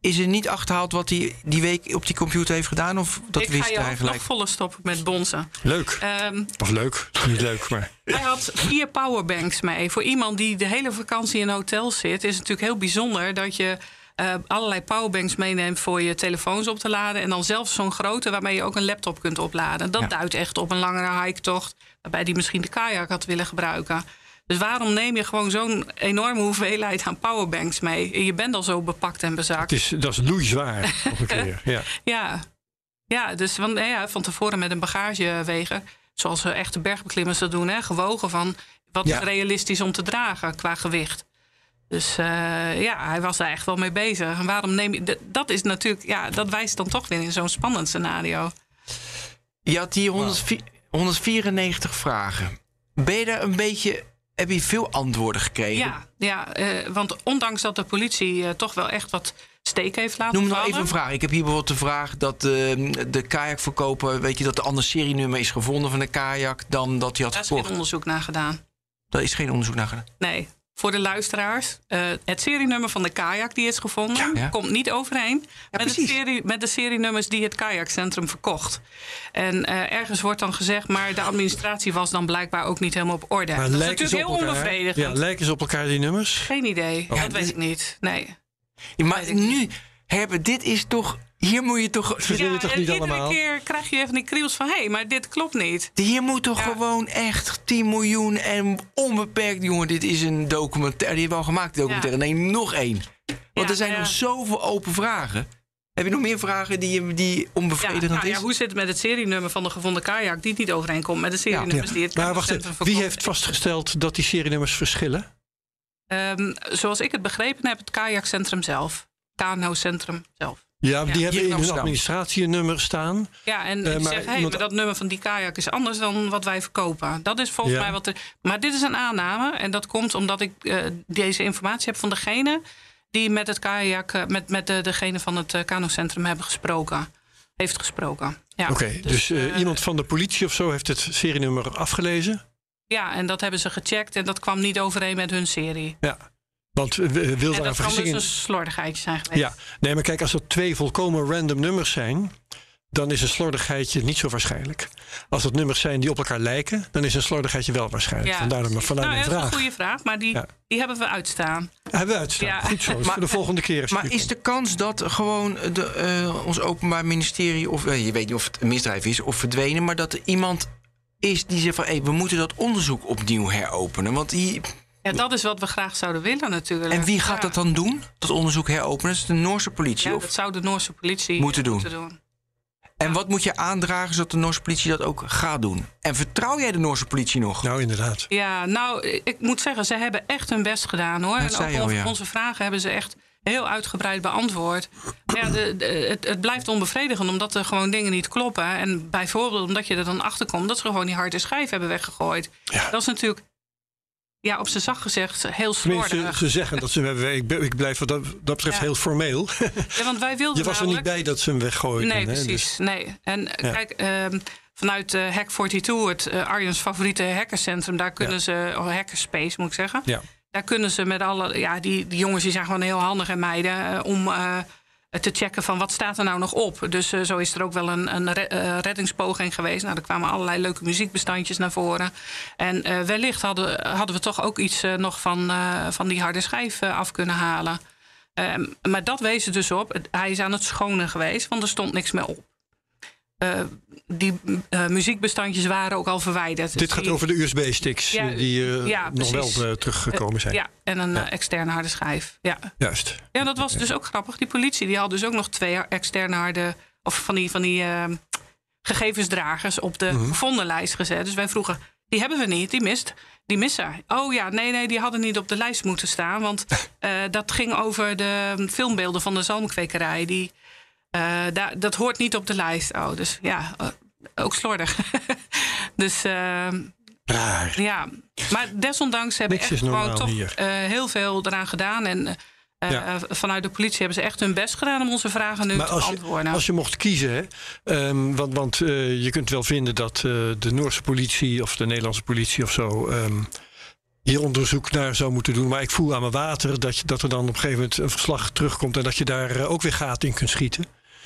Is er niet achterhaald wat hij die week op die computer heeft gedaan? Of dat ik wist ga je hij ook gelijk? nog volle stoppen met bonzen. Leuk. Ehm, Of leuk. Niet leuk, maar. Hij had vier powerbanks mee. Voor iemand die de hele vakantie in een hotel zit, is het natuurlijk heel bijzonder dat je eh, allerlei powerbanks meeneemt voor je telefoons op te laden. En dan zelfs zo'n grote waarmee je ook een laptop kunt opladen. Dat Ja. duidt echt op een langere hike-tocht, waarbij die misschien de kajak had willen gebruiken. Dus waarom neem je gewoon zo'n enorme hoeveelheid aan powerbanks mee? Je bent al zo bepakt en bezakt. Het is, dat is loeizwaar. Nog een keer. Ja. Ja, ja dus van, ja, van tevoren met een bagageweger. Zoals echte bergbeklimmers dat doen. Hè, gewogen van wat Ja. is realistisch om te dragen qua gewicht. Dus eh, ja, hij was daar echt wel mee bezig. En waarom neem je... Dat is natuurlijk... Ja, dat wijst dan toch weer in zo'n spannend scenario. Je had hier 104 194 vragen. Ben je daar een beetje... Heb je veel antwoorden gekregen? Ja, ja eh, want ondanks dat de politie eh, toch wel echt wat steek heeft laten Noem nog even een vraag. Ik heb hier bijvoorbeeld de vraag dat eh, de kajakverkoper... weet je dat er ander serienummer is gevonden van de kajak... dan dat hij had Daar is geen gekocht. onderzoek naar gedaan. Daar is geen onderzoek naar gedaan. Nee, voor de luisteraars. eh, het serienummer van de kajak die is gevonden... Ja. komt niet overeen met, het serie, met de serienummers die het kajakcentrum verkocht. En eh, ergens wordt dan gezegd... maar de administratie was dan blijkbaar ook niet helemaal op orde. Maar dat is natuurlijk heel elkaar? onbevredigend. Ja, lijken ze op elkaar die nummers? Geen idee, Oh. dat weet ik niet. Nee. Maar nu, Herbert, dit is toch... Hier moet je toch... Verzin je toch niet iedere allemaal? keer krijg je even die kriebels van... hé, hey, maar dit klopt niet. Hier moet toch Ja. gewoon echt 10 miljoen en onbeperkt... Jongen, dit is een documentaire. Die hebben we al gemaakt, die documentaire. Nee, nog één. Want Ja, er zijn ja. nog zoveel open vragen. Heb je nog meer vragen die, die Ja, onbevredigend nou ja, is? hoe zit het met het serienummer van de gevonden kajak... die niet overeenkomt met de serienummers die het Maar wacht even, wie heeft vastgesteld dat die serienummers verschillen? Ehm, zoals ik het begrepen heb, het kajakcentrum zelf. KNO-centrum zelf. Ja, die Ja, hebben in in hun administratie een nummer staan. Ja, en ik maar zeg, hey, iemand- dat nummer van die kajak is anders dan wat wij verkopen. Dat is volgens Ja. mij wat er... Maar dit is een aanname. En dat komt omdat ik eh, deze informatie heb van degene... die met het kajak, eh, met, met de, degene van het uh, KNO-centrum hebben gesproken. Heeft gesproken. Ja, Oké, dus, eh, iemand van de politie of zo heeft het serienummer afgelezen? Ja, en dat hebben ze gecheckt en dat kwam niet overeen met hun serie. Ja. Want we we- wil En daar een dat kan vergissing dus in. een slordigheidje zijn geweest. Ja, nee, maar kijk, als er twee volkomen random nummers zijn, dan is een slordigheidje niet zo waarschijnlijk. Als het nummers zijn die op elkaar lijken, dan is een slordigheidje wel waarschijnlijk. Vandaar, de- vandaar nou, mijn dat is vraag. een goede vraag, maar die, Ja. die hebben we uitstaan. Hebben we uitstaan. Ja. Goed zo. Maar- voor de volgende keer. is Maar is de kans dat gewoon de, eh, ons openbaar ministerie, of eh, je weet niet of het een misdrijf is of verdwenen, maar dat er iemand is die zegt van we moeten dat onderzoek opnieuw heropenen. Want die, Ja, dat is wat we graag zouden willen natuurlijk. en wie gaat Ja. dat dan doen? Dat onderzoek heropenen? Is de Noorse politie. Ja, of? dat zou de Noorse politie Moeten doen. doen. En wat moet je aandragen zodat de Noorse politie dat ook gaat doen? En vertrouw jij de Noorse politie nog? Nou, inderdaad. Ja, nou, ik moet zeggen, ze hebben echt hun best gedaan hoor. Dat en ook al, on- ja. onze vragen hebben ze echt heel uitgebreid beantwoord. Maar ja, de, de- het, het blijft onbevredigend omdat er gewoon dingen niet kloppen. En bijvoorbeeld omdat je er dan achter komt dat ze gewoon die harde schijf hebben weggegooid. Ja. Dat is natuurlijk, ja, op zijn zacht gezegd, heel slordig. ze zeggen dat ze hem hebben. Ik, blijf wat dat, dat betreft Ja. heel formeel. Ja, want wij wilden Je was er niet bij dat ze hem weggooiden. Nee, hè, precies. dus- Nee. En eh, kijk, ehm, vanuit eh Hack 42, het Arjen's favoriete hackercentrum, daar kunnen Ja. ze, oh, hackerspace moet ik zeggen. ja. Daar kunnen ze met alle, ja, die, die jongens die zijn gewoon heel handig en meiden om te checken van wat staat er nou nog op. Dus eh, zo is er ook wel een, een eh, reddingspoging geweest. Nou, er kwamen allerlei leuke muziekbestandjes naar voren. En eh, wellicht hadden, hadden we toch ook iets eh, nog van, eh, van die harde schijf eh, af kunnen halen. Ehm, maar dat wees er dus op. Hij is aan het schonen geweest, want er stond niks meer op. Eh, die eh, muziekbestandjes waren ook al verwijderd. Dit Dus gaat die- over de USB-sticks Ja, die eh, ja, nog wel teruggekomen zijn. Ja, en een externe harde schijf. Ja. Juist. ja, dat was dus ook grappig. Die politie die had dus ook nog twee externe harde... of van die, van die eh, gegevensdragers op de gevonden lijst gezet. Dus wij vroegen, die hebben we niet, die mist. Die missen. Oh ja, nee, nee, die hadden niet op de lijst moeten staan. Want dat ging over de filmbeelden van de zalmkwekerij. Die, eh, dat hoort niet op de lijst. Oh, dus ja, eh, ook slordig. dus eh, Raar. ja, maar desondanks hebben Niks echt is normaal gewoon toch hier. eh, heel veel eraan gedaan. En Ja. vanuit de politie hebben ze echt hun best gedaan om onze vragen nu Maar te als je, beantwoorden. als je mocht kiezen, hè, ehm, want, want je kunt wel vinden dat de Noorse politie of de Nederlandse politie of zo ehm, hier onderzoek naar zou moeten doen. Maar ik voel aan mijn water dat, je, dat er dan op een gegeven moment een verslag terugkomt en dat je daar ook weer gaten in kunt schieten.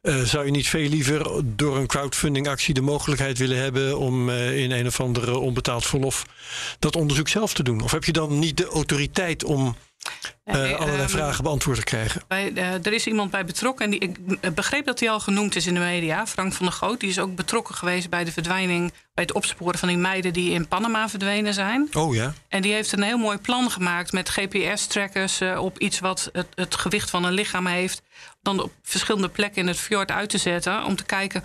Eh, zou je niet veel liever door een crowdfundingactie de mogelijkheid willen hebben om eh, in een of andere onbetaald verlof dat onderzoek zelf te doen? Of heb je dan niet de autoriteit om Nee, allerlei ehm, vragen beantwoord te krijgen? Bij, er is iemand bij betrokken. En die, ik begreep dat hij al genoemd is in de media. Frank van der Goot. Die is ook betrokken geweest bij de verdwijning. bij het opsporen van die meiden die in Panama verdwenen zijn. Oh ja. En die heeft een heel mooi plan gemaakt met GPS-trackers op iets wat het, het gewicht van een lichaam heeft. Dan op verschillende plekken in het fjord uit te zetten. Om te kijken,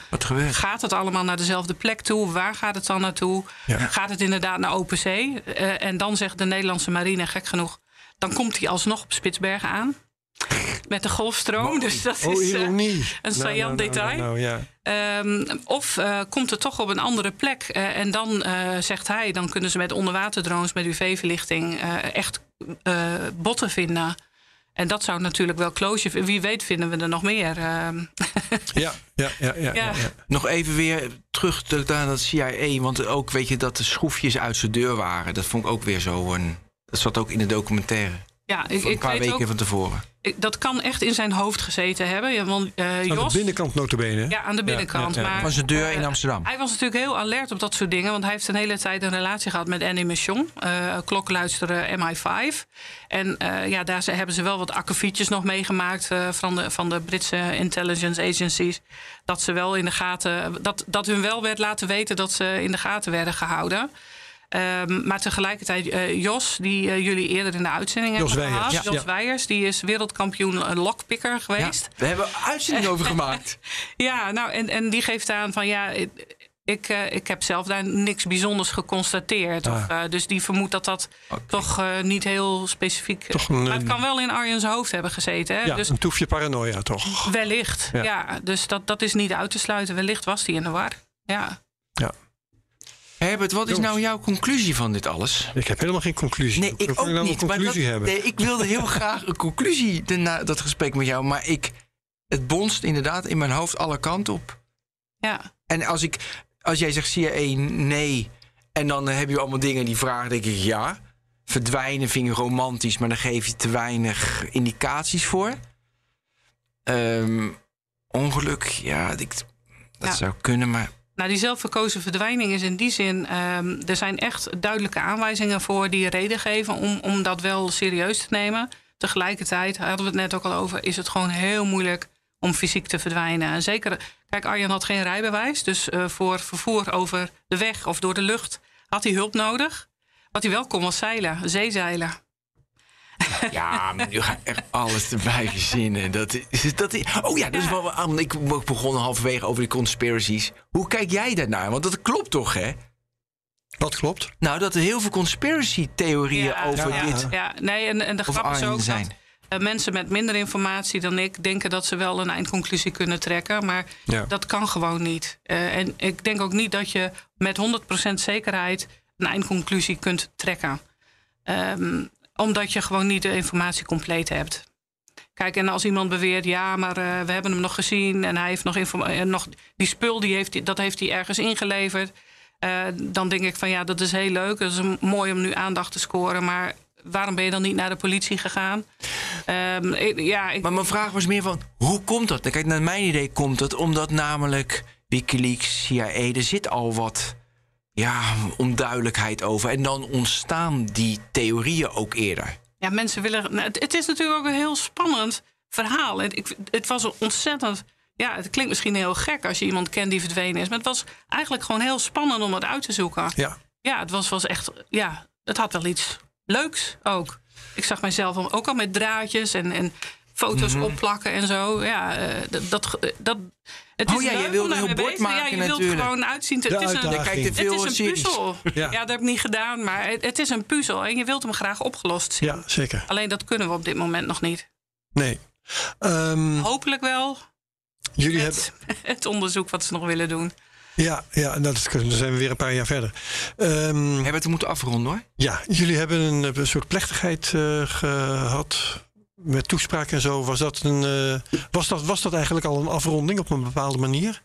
gaat het allemaal naar dezelfde plek toe? Waar gaat het dan naartoe? Ja. Gaat het inderdaad naar open zee? Eh, en dan zegt de Nederlandse marine, gek genoeg... dan komt hij alsnog op Spitsbergen aan. Met de golfstroom. Dus dat Oh, is... eh, een saillant detail. Nou, ja. Ehm, of eh, komt het toch op een andere plek? En dan zegt hij, dan kunnen ze met onderwaterdrones, met UV-verlichting echt botten vinden. En dat zou natuurlijk wel closure. Wie weet vinden we er nog meer. Ehm, Ja, ja, ja, ja, ja. Nog even weer terug te- naar dat CIA. Want ook weet je dat de schroefjes uit zijn deur waren. Dat vond ik ook weer zo. Een, dat zat ook in de documentaire. Ja, ik, Een ik paar weet weken ook, van tevoren. ik- dat kan echt in zijn hoofd gezeten hebben. Ja, want eh, Aan Jos, de binnenkant notabene. Ja, aan de binnenkant. ja, ja. Maar, Van zijn deur eh, in Amsterdam. Hij was natuurlijk heel alert op dat soort dingen. Want hij heeft een hele tijd een relatie gehad met Annie Michon. eh klokluisteren MI5. En eh, ja, daar ze- hebben ze wel wat akkefietjes nog meegemaakt... eh, van, de, van de Britse intelligence agencies. Dat ze wel in de gaten... Dat, dat hun wel werd laten weten dat ze in de gaten werden gehouden. Ehm, maar tegelijkertijd, eh, Jos, die eh, jullie eerder in de uitzending Jos hebben gehad. ja. Jos Weijers, die is wereldkampioen eh, lockpicker Ja, geweest. we hebben uitzending over gemaakt. Ja, nou, en, en die geeft aan van ja, ik, ik, ik heb zelf daar niks bijzonders geconstateerd. Of, eh, dus die vermoedt dat dat toch niet heel specifiek. Een, maar het kan wel in Arjen's hoofd hebben gezeten. Hè? Ja, dus een toefje paranoia toch? wellicht. Ja. Ja. dus dat, dat is niet uit te sluiten. Wellicht was die in de war. Ja. Ja. Herbert, wat is nou jouw conclusie van dit alles? Ik heb helemaal geen conclusie. Nee, ik kan ook nou niet. een maar conclusie dat- hebben? Nee, ik wilde heel graag een conclusie na dat gesprek met jou. Maar ik, het bonst inderdaad in mijn hoofd alle kanten op. ja. En als, ik, als jij zegt CIA nee En dan heb je allemaal dingen die vragen, denk ik, ja. Verdwijnen vind je romantisch, maar dan geef je te weinig indicaties voor. Ehm, ongeluk, ja, ik, dat Ja. zou kunnen, maar Nou, die zelfverkozen verdwijning is in die zin... ehm, er zijn echt duidelijke aanwijzingen voor die reden geven... Om, om dat wel serieus te nemen. Tegelijkertijd, hadden we het net ook al over... is het gewoon heel moeilijk om fysiek te verdwijnen. En zeker, kijk, Arjan had geen rijbewijs... dus eh, voor vervoer over de weg of door de lucht had hij hulp nodig. Wat hij wel kon was zeilen, zeezeilen. Ja, maar nu ga ik echt alles erbij verzinnen. Dat is, dat is, oh ja, dat is wel. ah, Ik begon halverwege over die conspiracies. Hoe kijk jij daarnaar? Want dat klopt toch, hè? Wat klopt? Nou, dat er heel veel conspiracy-theorieën Ja, over ja. dit. Ja, nee, en, en de grap is ook zijn. dat eh, mensen met minder informatie dan ik denken dat ze wel een eindconclusie kunnen trekken. Maar Ja. dat kan gewoon niet. Eh, en ik denk ook niet dat je met 100% zekerheid een eindconclusie kunt trekken. Ehm, omdat je gewoon niet de informatie compleet hebt. Kijk, en als iemand beweert, ja, maar eh, we hebben hem nog gezien en hij heeft nog, eh, nog die spul, die heeft, dat heeft hij ergens ingeleverd. Eh, dan denk ik van ja, dat is heel leuk. Dat is mooi om nu aandacht te scoren. Maar waarom ben je dan niet naar de politie gegaan? Ehm, ja, ik, Maar mijn vraag was meer van, hoe komt dat? Kijk, naar mijn idee komt het omdat namelijk Wikileaks, CIA, er zit al wat ja, onduidelijkheid over. En dan ontstaan die theorieën ook eerder. Ja, mensen willen. nou, het, het is natuurlijk ook een heel spannend verhaal. En ik, het was een ontzettend. Ja, het klinkt misschien heel gek als je iemand kent die verdwenen is. Maar het was eigenlijk gewoon heel spannend om het uit te zoeken. Ja. Ja, het was, was echt. Ja, het had wel iets leuks ook. Ik zag mijzelf ook al met draadjes en, en foto's Mhm. opplakken en zo. Ja, eh, dat. dat, dat het Oh is ja, je leuk wilde om een heel bord bezig te- Ja, maken je wilt natuurlijk. gewoon uitzien. te- Het is een, uitdaging. Kijk, te het veel is een series. puzzel. Ja. Ja. dat heb ik niet gedaan, maar het, het is een puzzel. En je wilt hem graag opgelost zien. ja, zeker. Alleen dat kunnen we op dit moment nog niet. Nee. Ehm, Hopelijk wel jullie hebben. het, het onderzoek wat ze nog willen doen. Ja, ja, en dat is, dan zijn we weer een paar jaar verder. Ehm, Hebben we het moeten afronden hoor. ja, jullie hebben een, een soort plechtigheid eh, gehad. Met toespraak en zo. Was dat, een, eh, was, dat, was dat eigenlijk al een afronding op een bepaalde manier?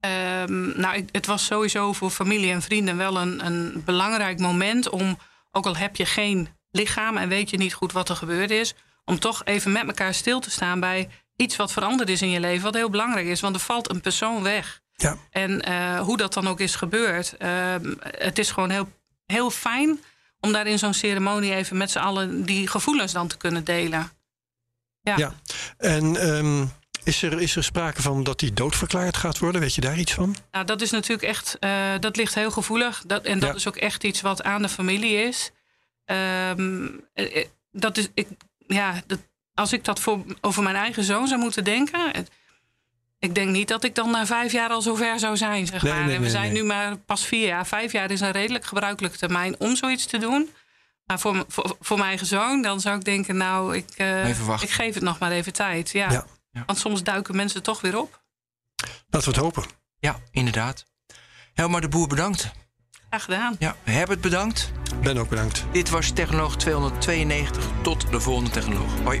Ehm, nou, het was sowieso voor familie en vrienden wel een, een belangrijk moment om, ook al heb je geen lichaam en weet je niet goed wat er gebeurd is, om toch even met elkaar stil te staan bij iets wat veranderd is in je leven, wat heel belangrijk is. Want er valt een persoon weg. Ja. En eh, hoe dat dan ook is gebeurd, ehm, het is gewoon heel, heel fijn om daar in zo'n ceremonie even met z'n allen die gevoelens dan te kunnen delen. Ja. Ja. En ehm, is, er, is er sprake van dat hij doodverklaard gaat worden? Weet je daar iets van? Nou, dat is natuurlijk echt, eh, dat ligt heel gevoelig. Dat, en dat Ja. is ook echt iets wat aan de familie is. Ehm, eh, eh, dat is, ik, ja, dat, als ik dat voor, over mijn eigen zoon zou moeten denken. het- ik denk niet dat ik dan na vijf jaar al zover zou zijn. Zeg Nee, maar. nee, en we nee, zijn nu maar pas vier jaar. Vijf jaar is een redelijk gebruikelijke termijn om zoiets te doen. Maar voor, voor, voor mijn eigen zoon, dan zou ik denken, nou, ik, eh, ik geef het nog maar even tijd. Ja. Ja. Ja. Want soms duiken mensen toch weer op. Laten we het hopen. Ja, inderdaad. Helma de Boer bedankt. Graag gedaan. Ja, Herbert bedankt. Ben ook bedankt. Dit was Technoloog 292. Tot de volgende Technoloog. Hoi.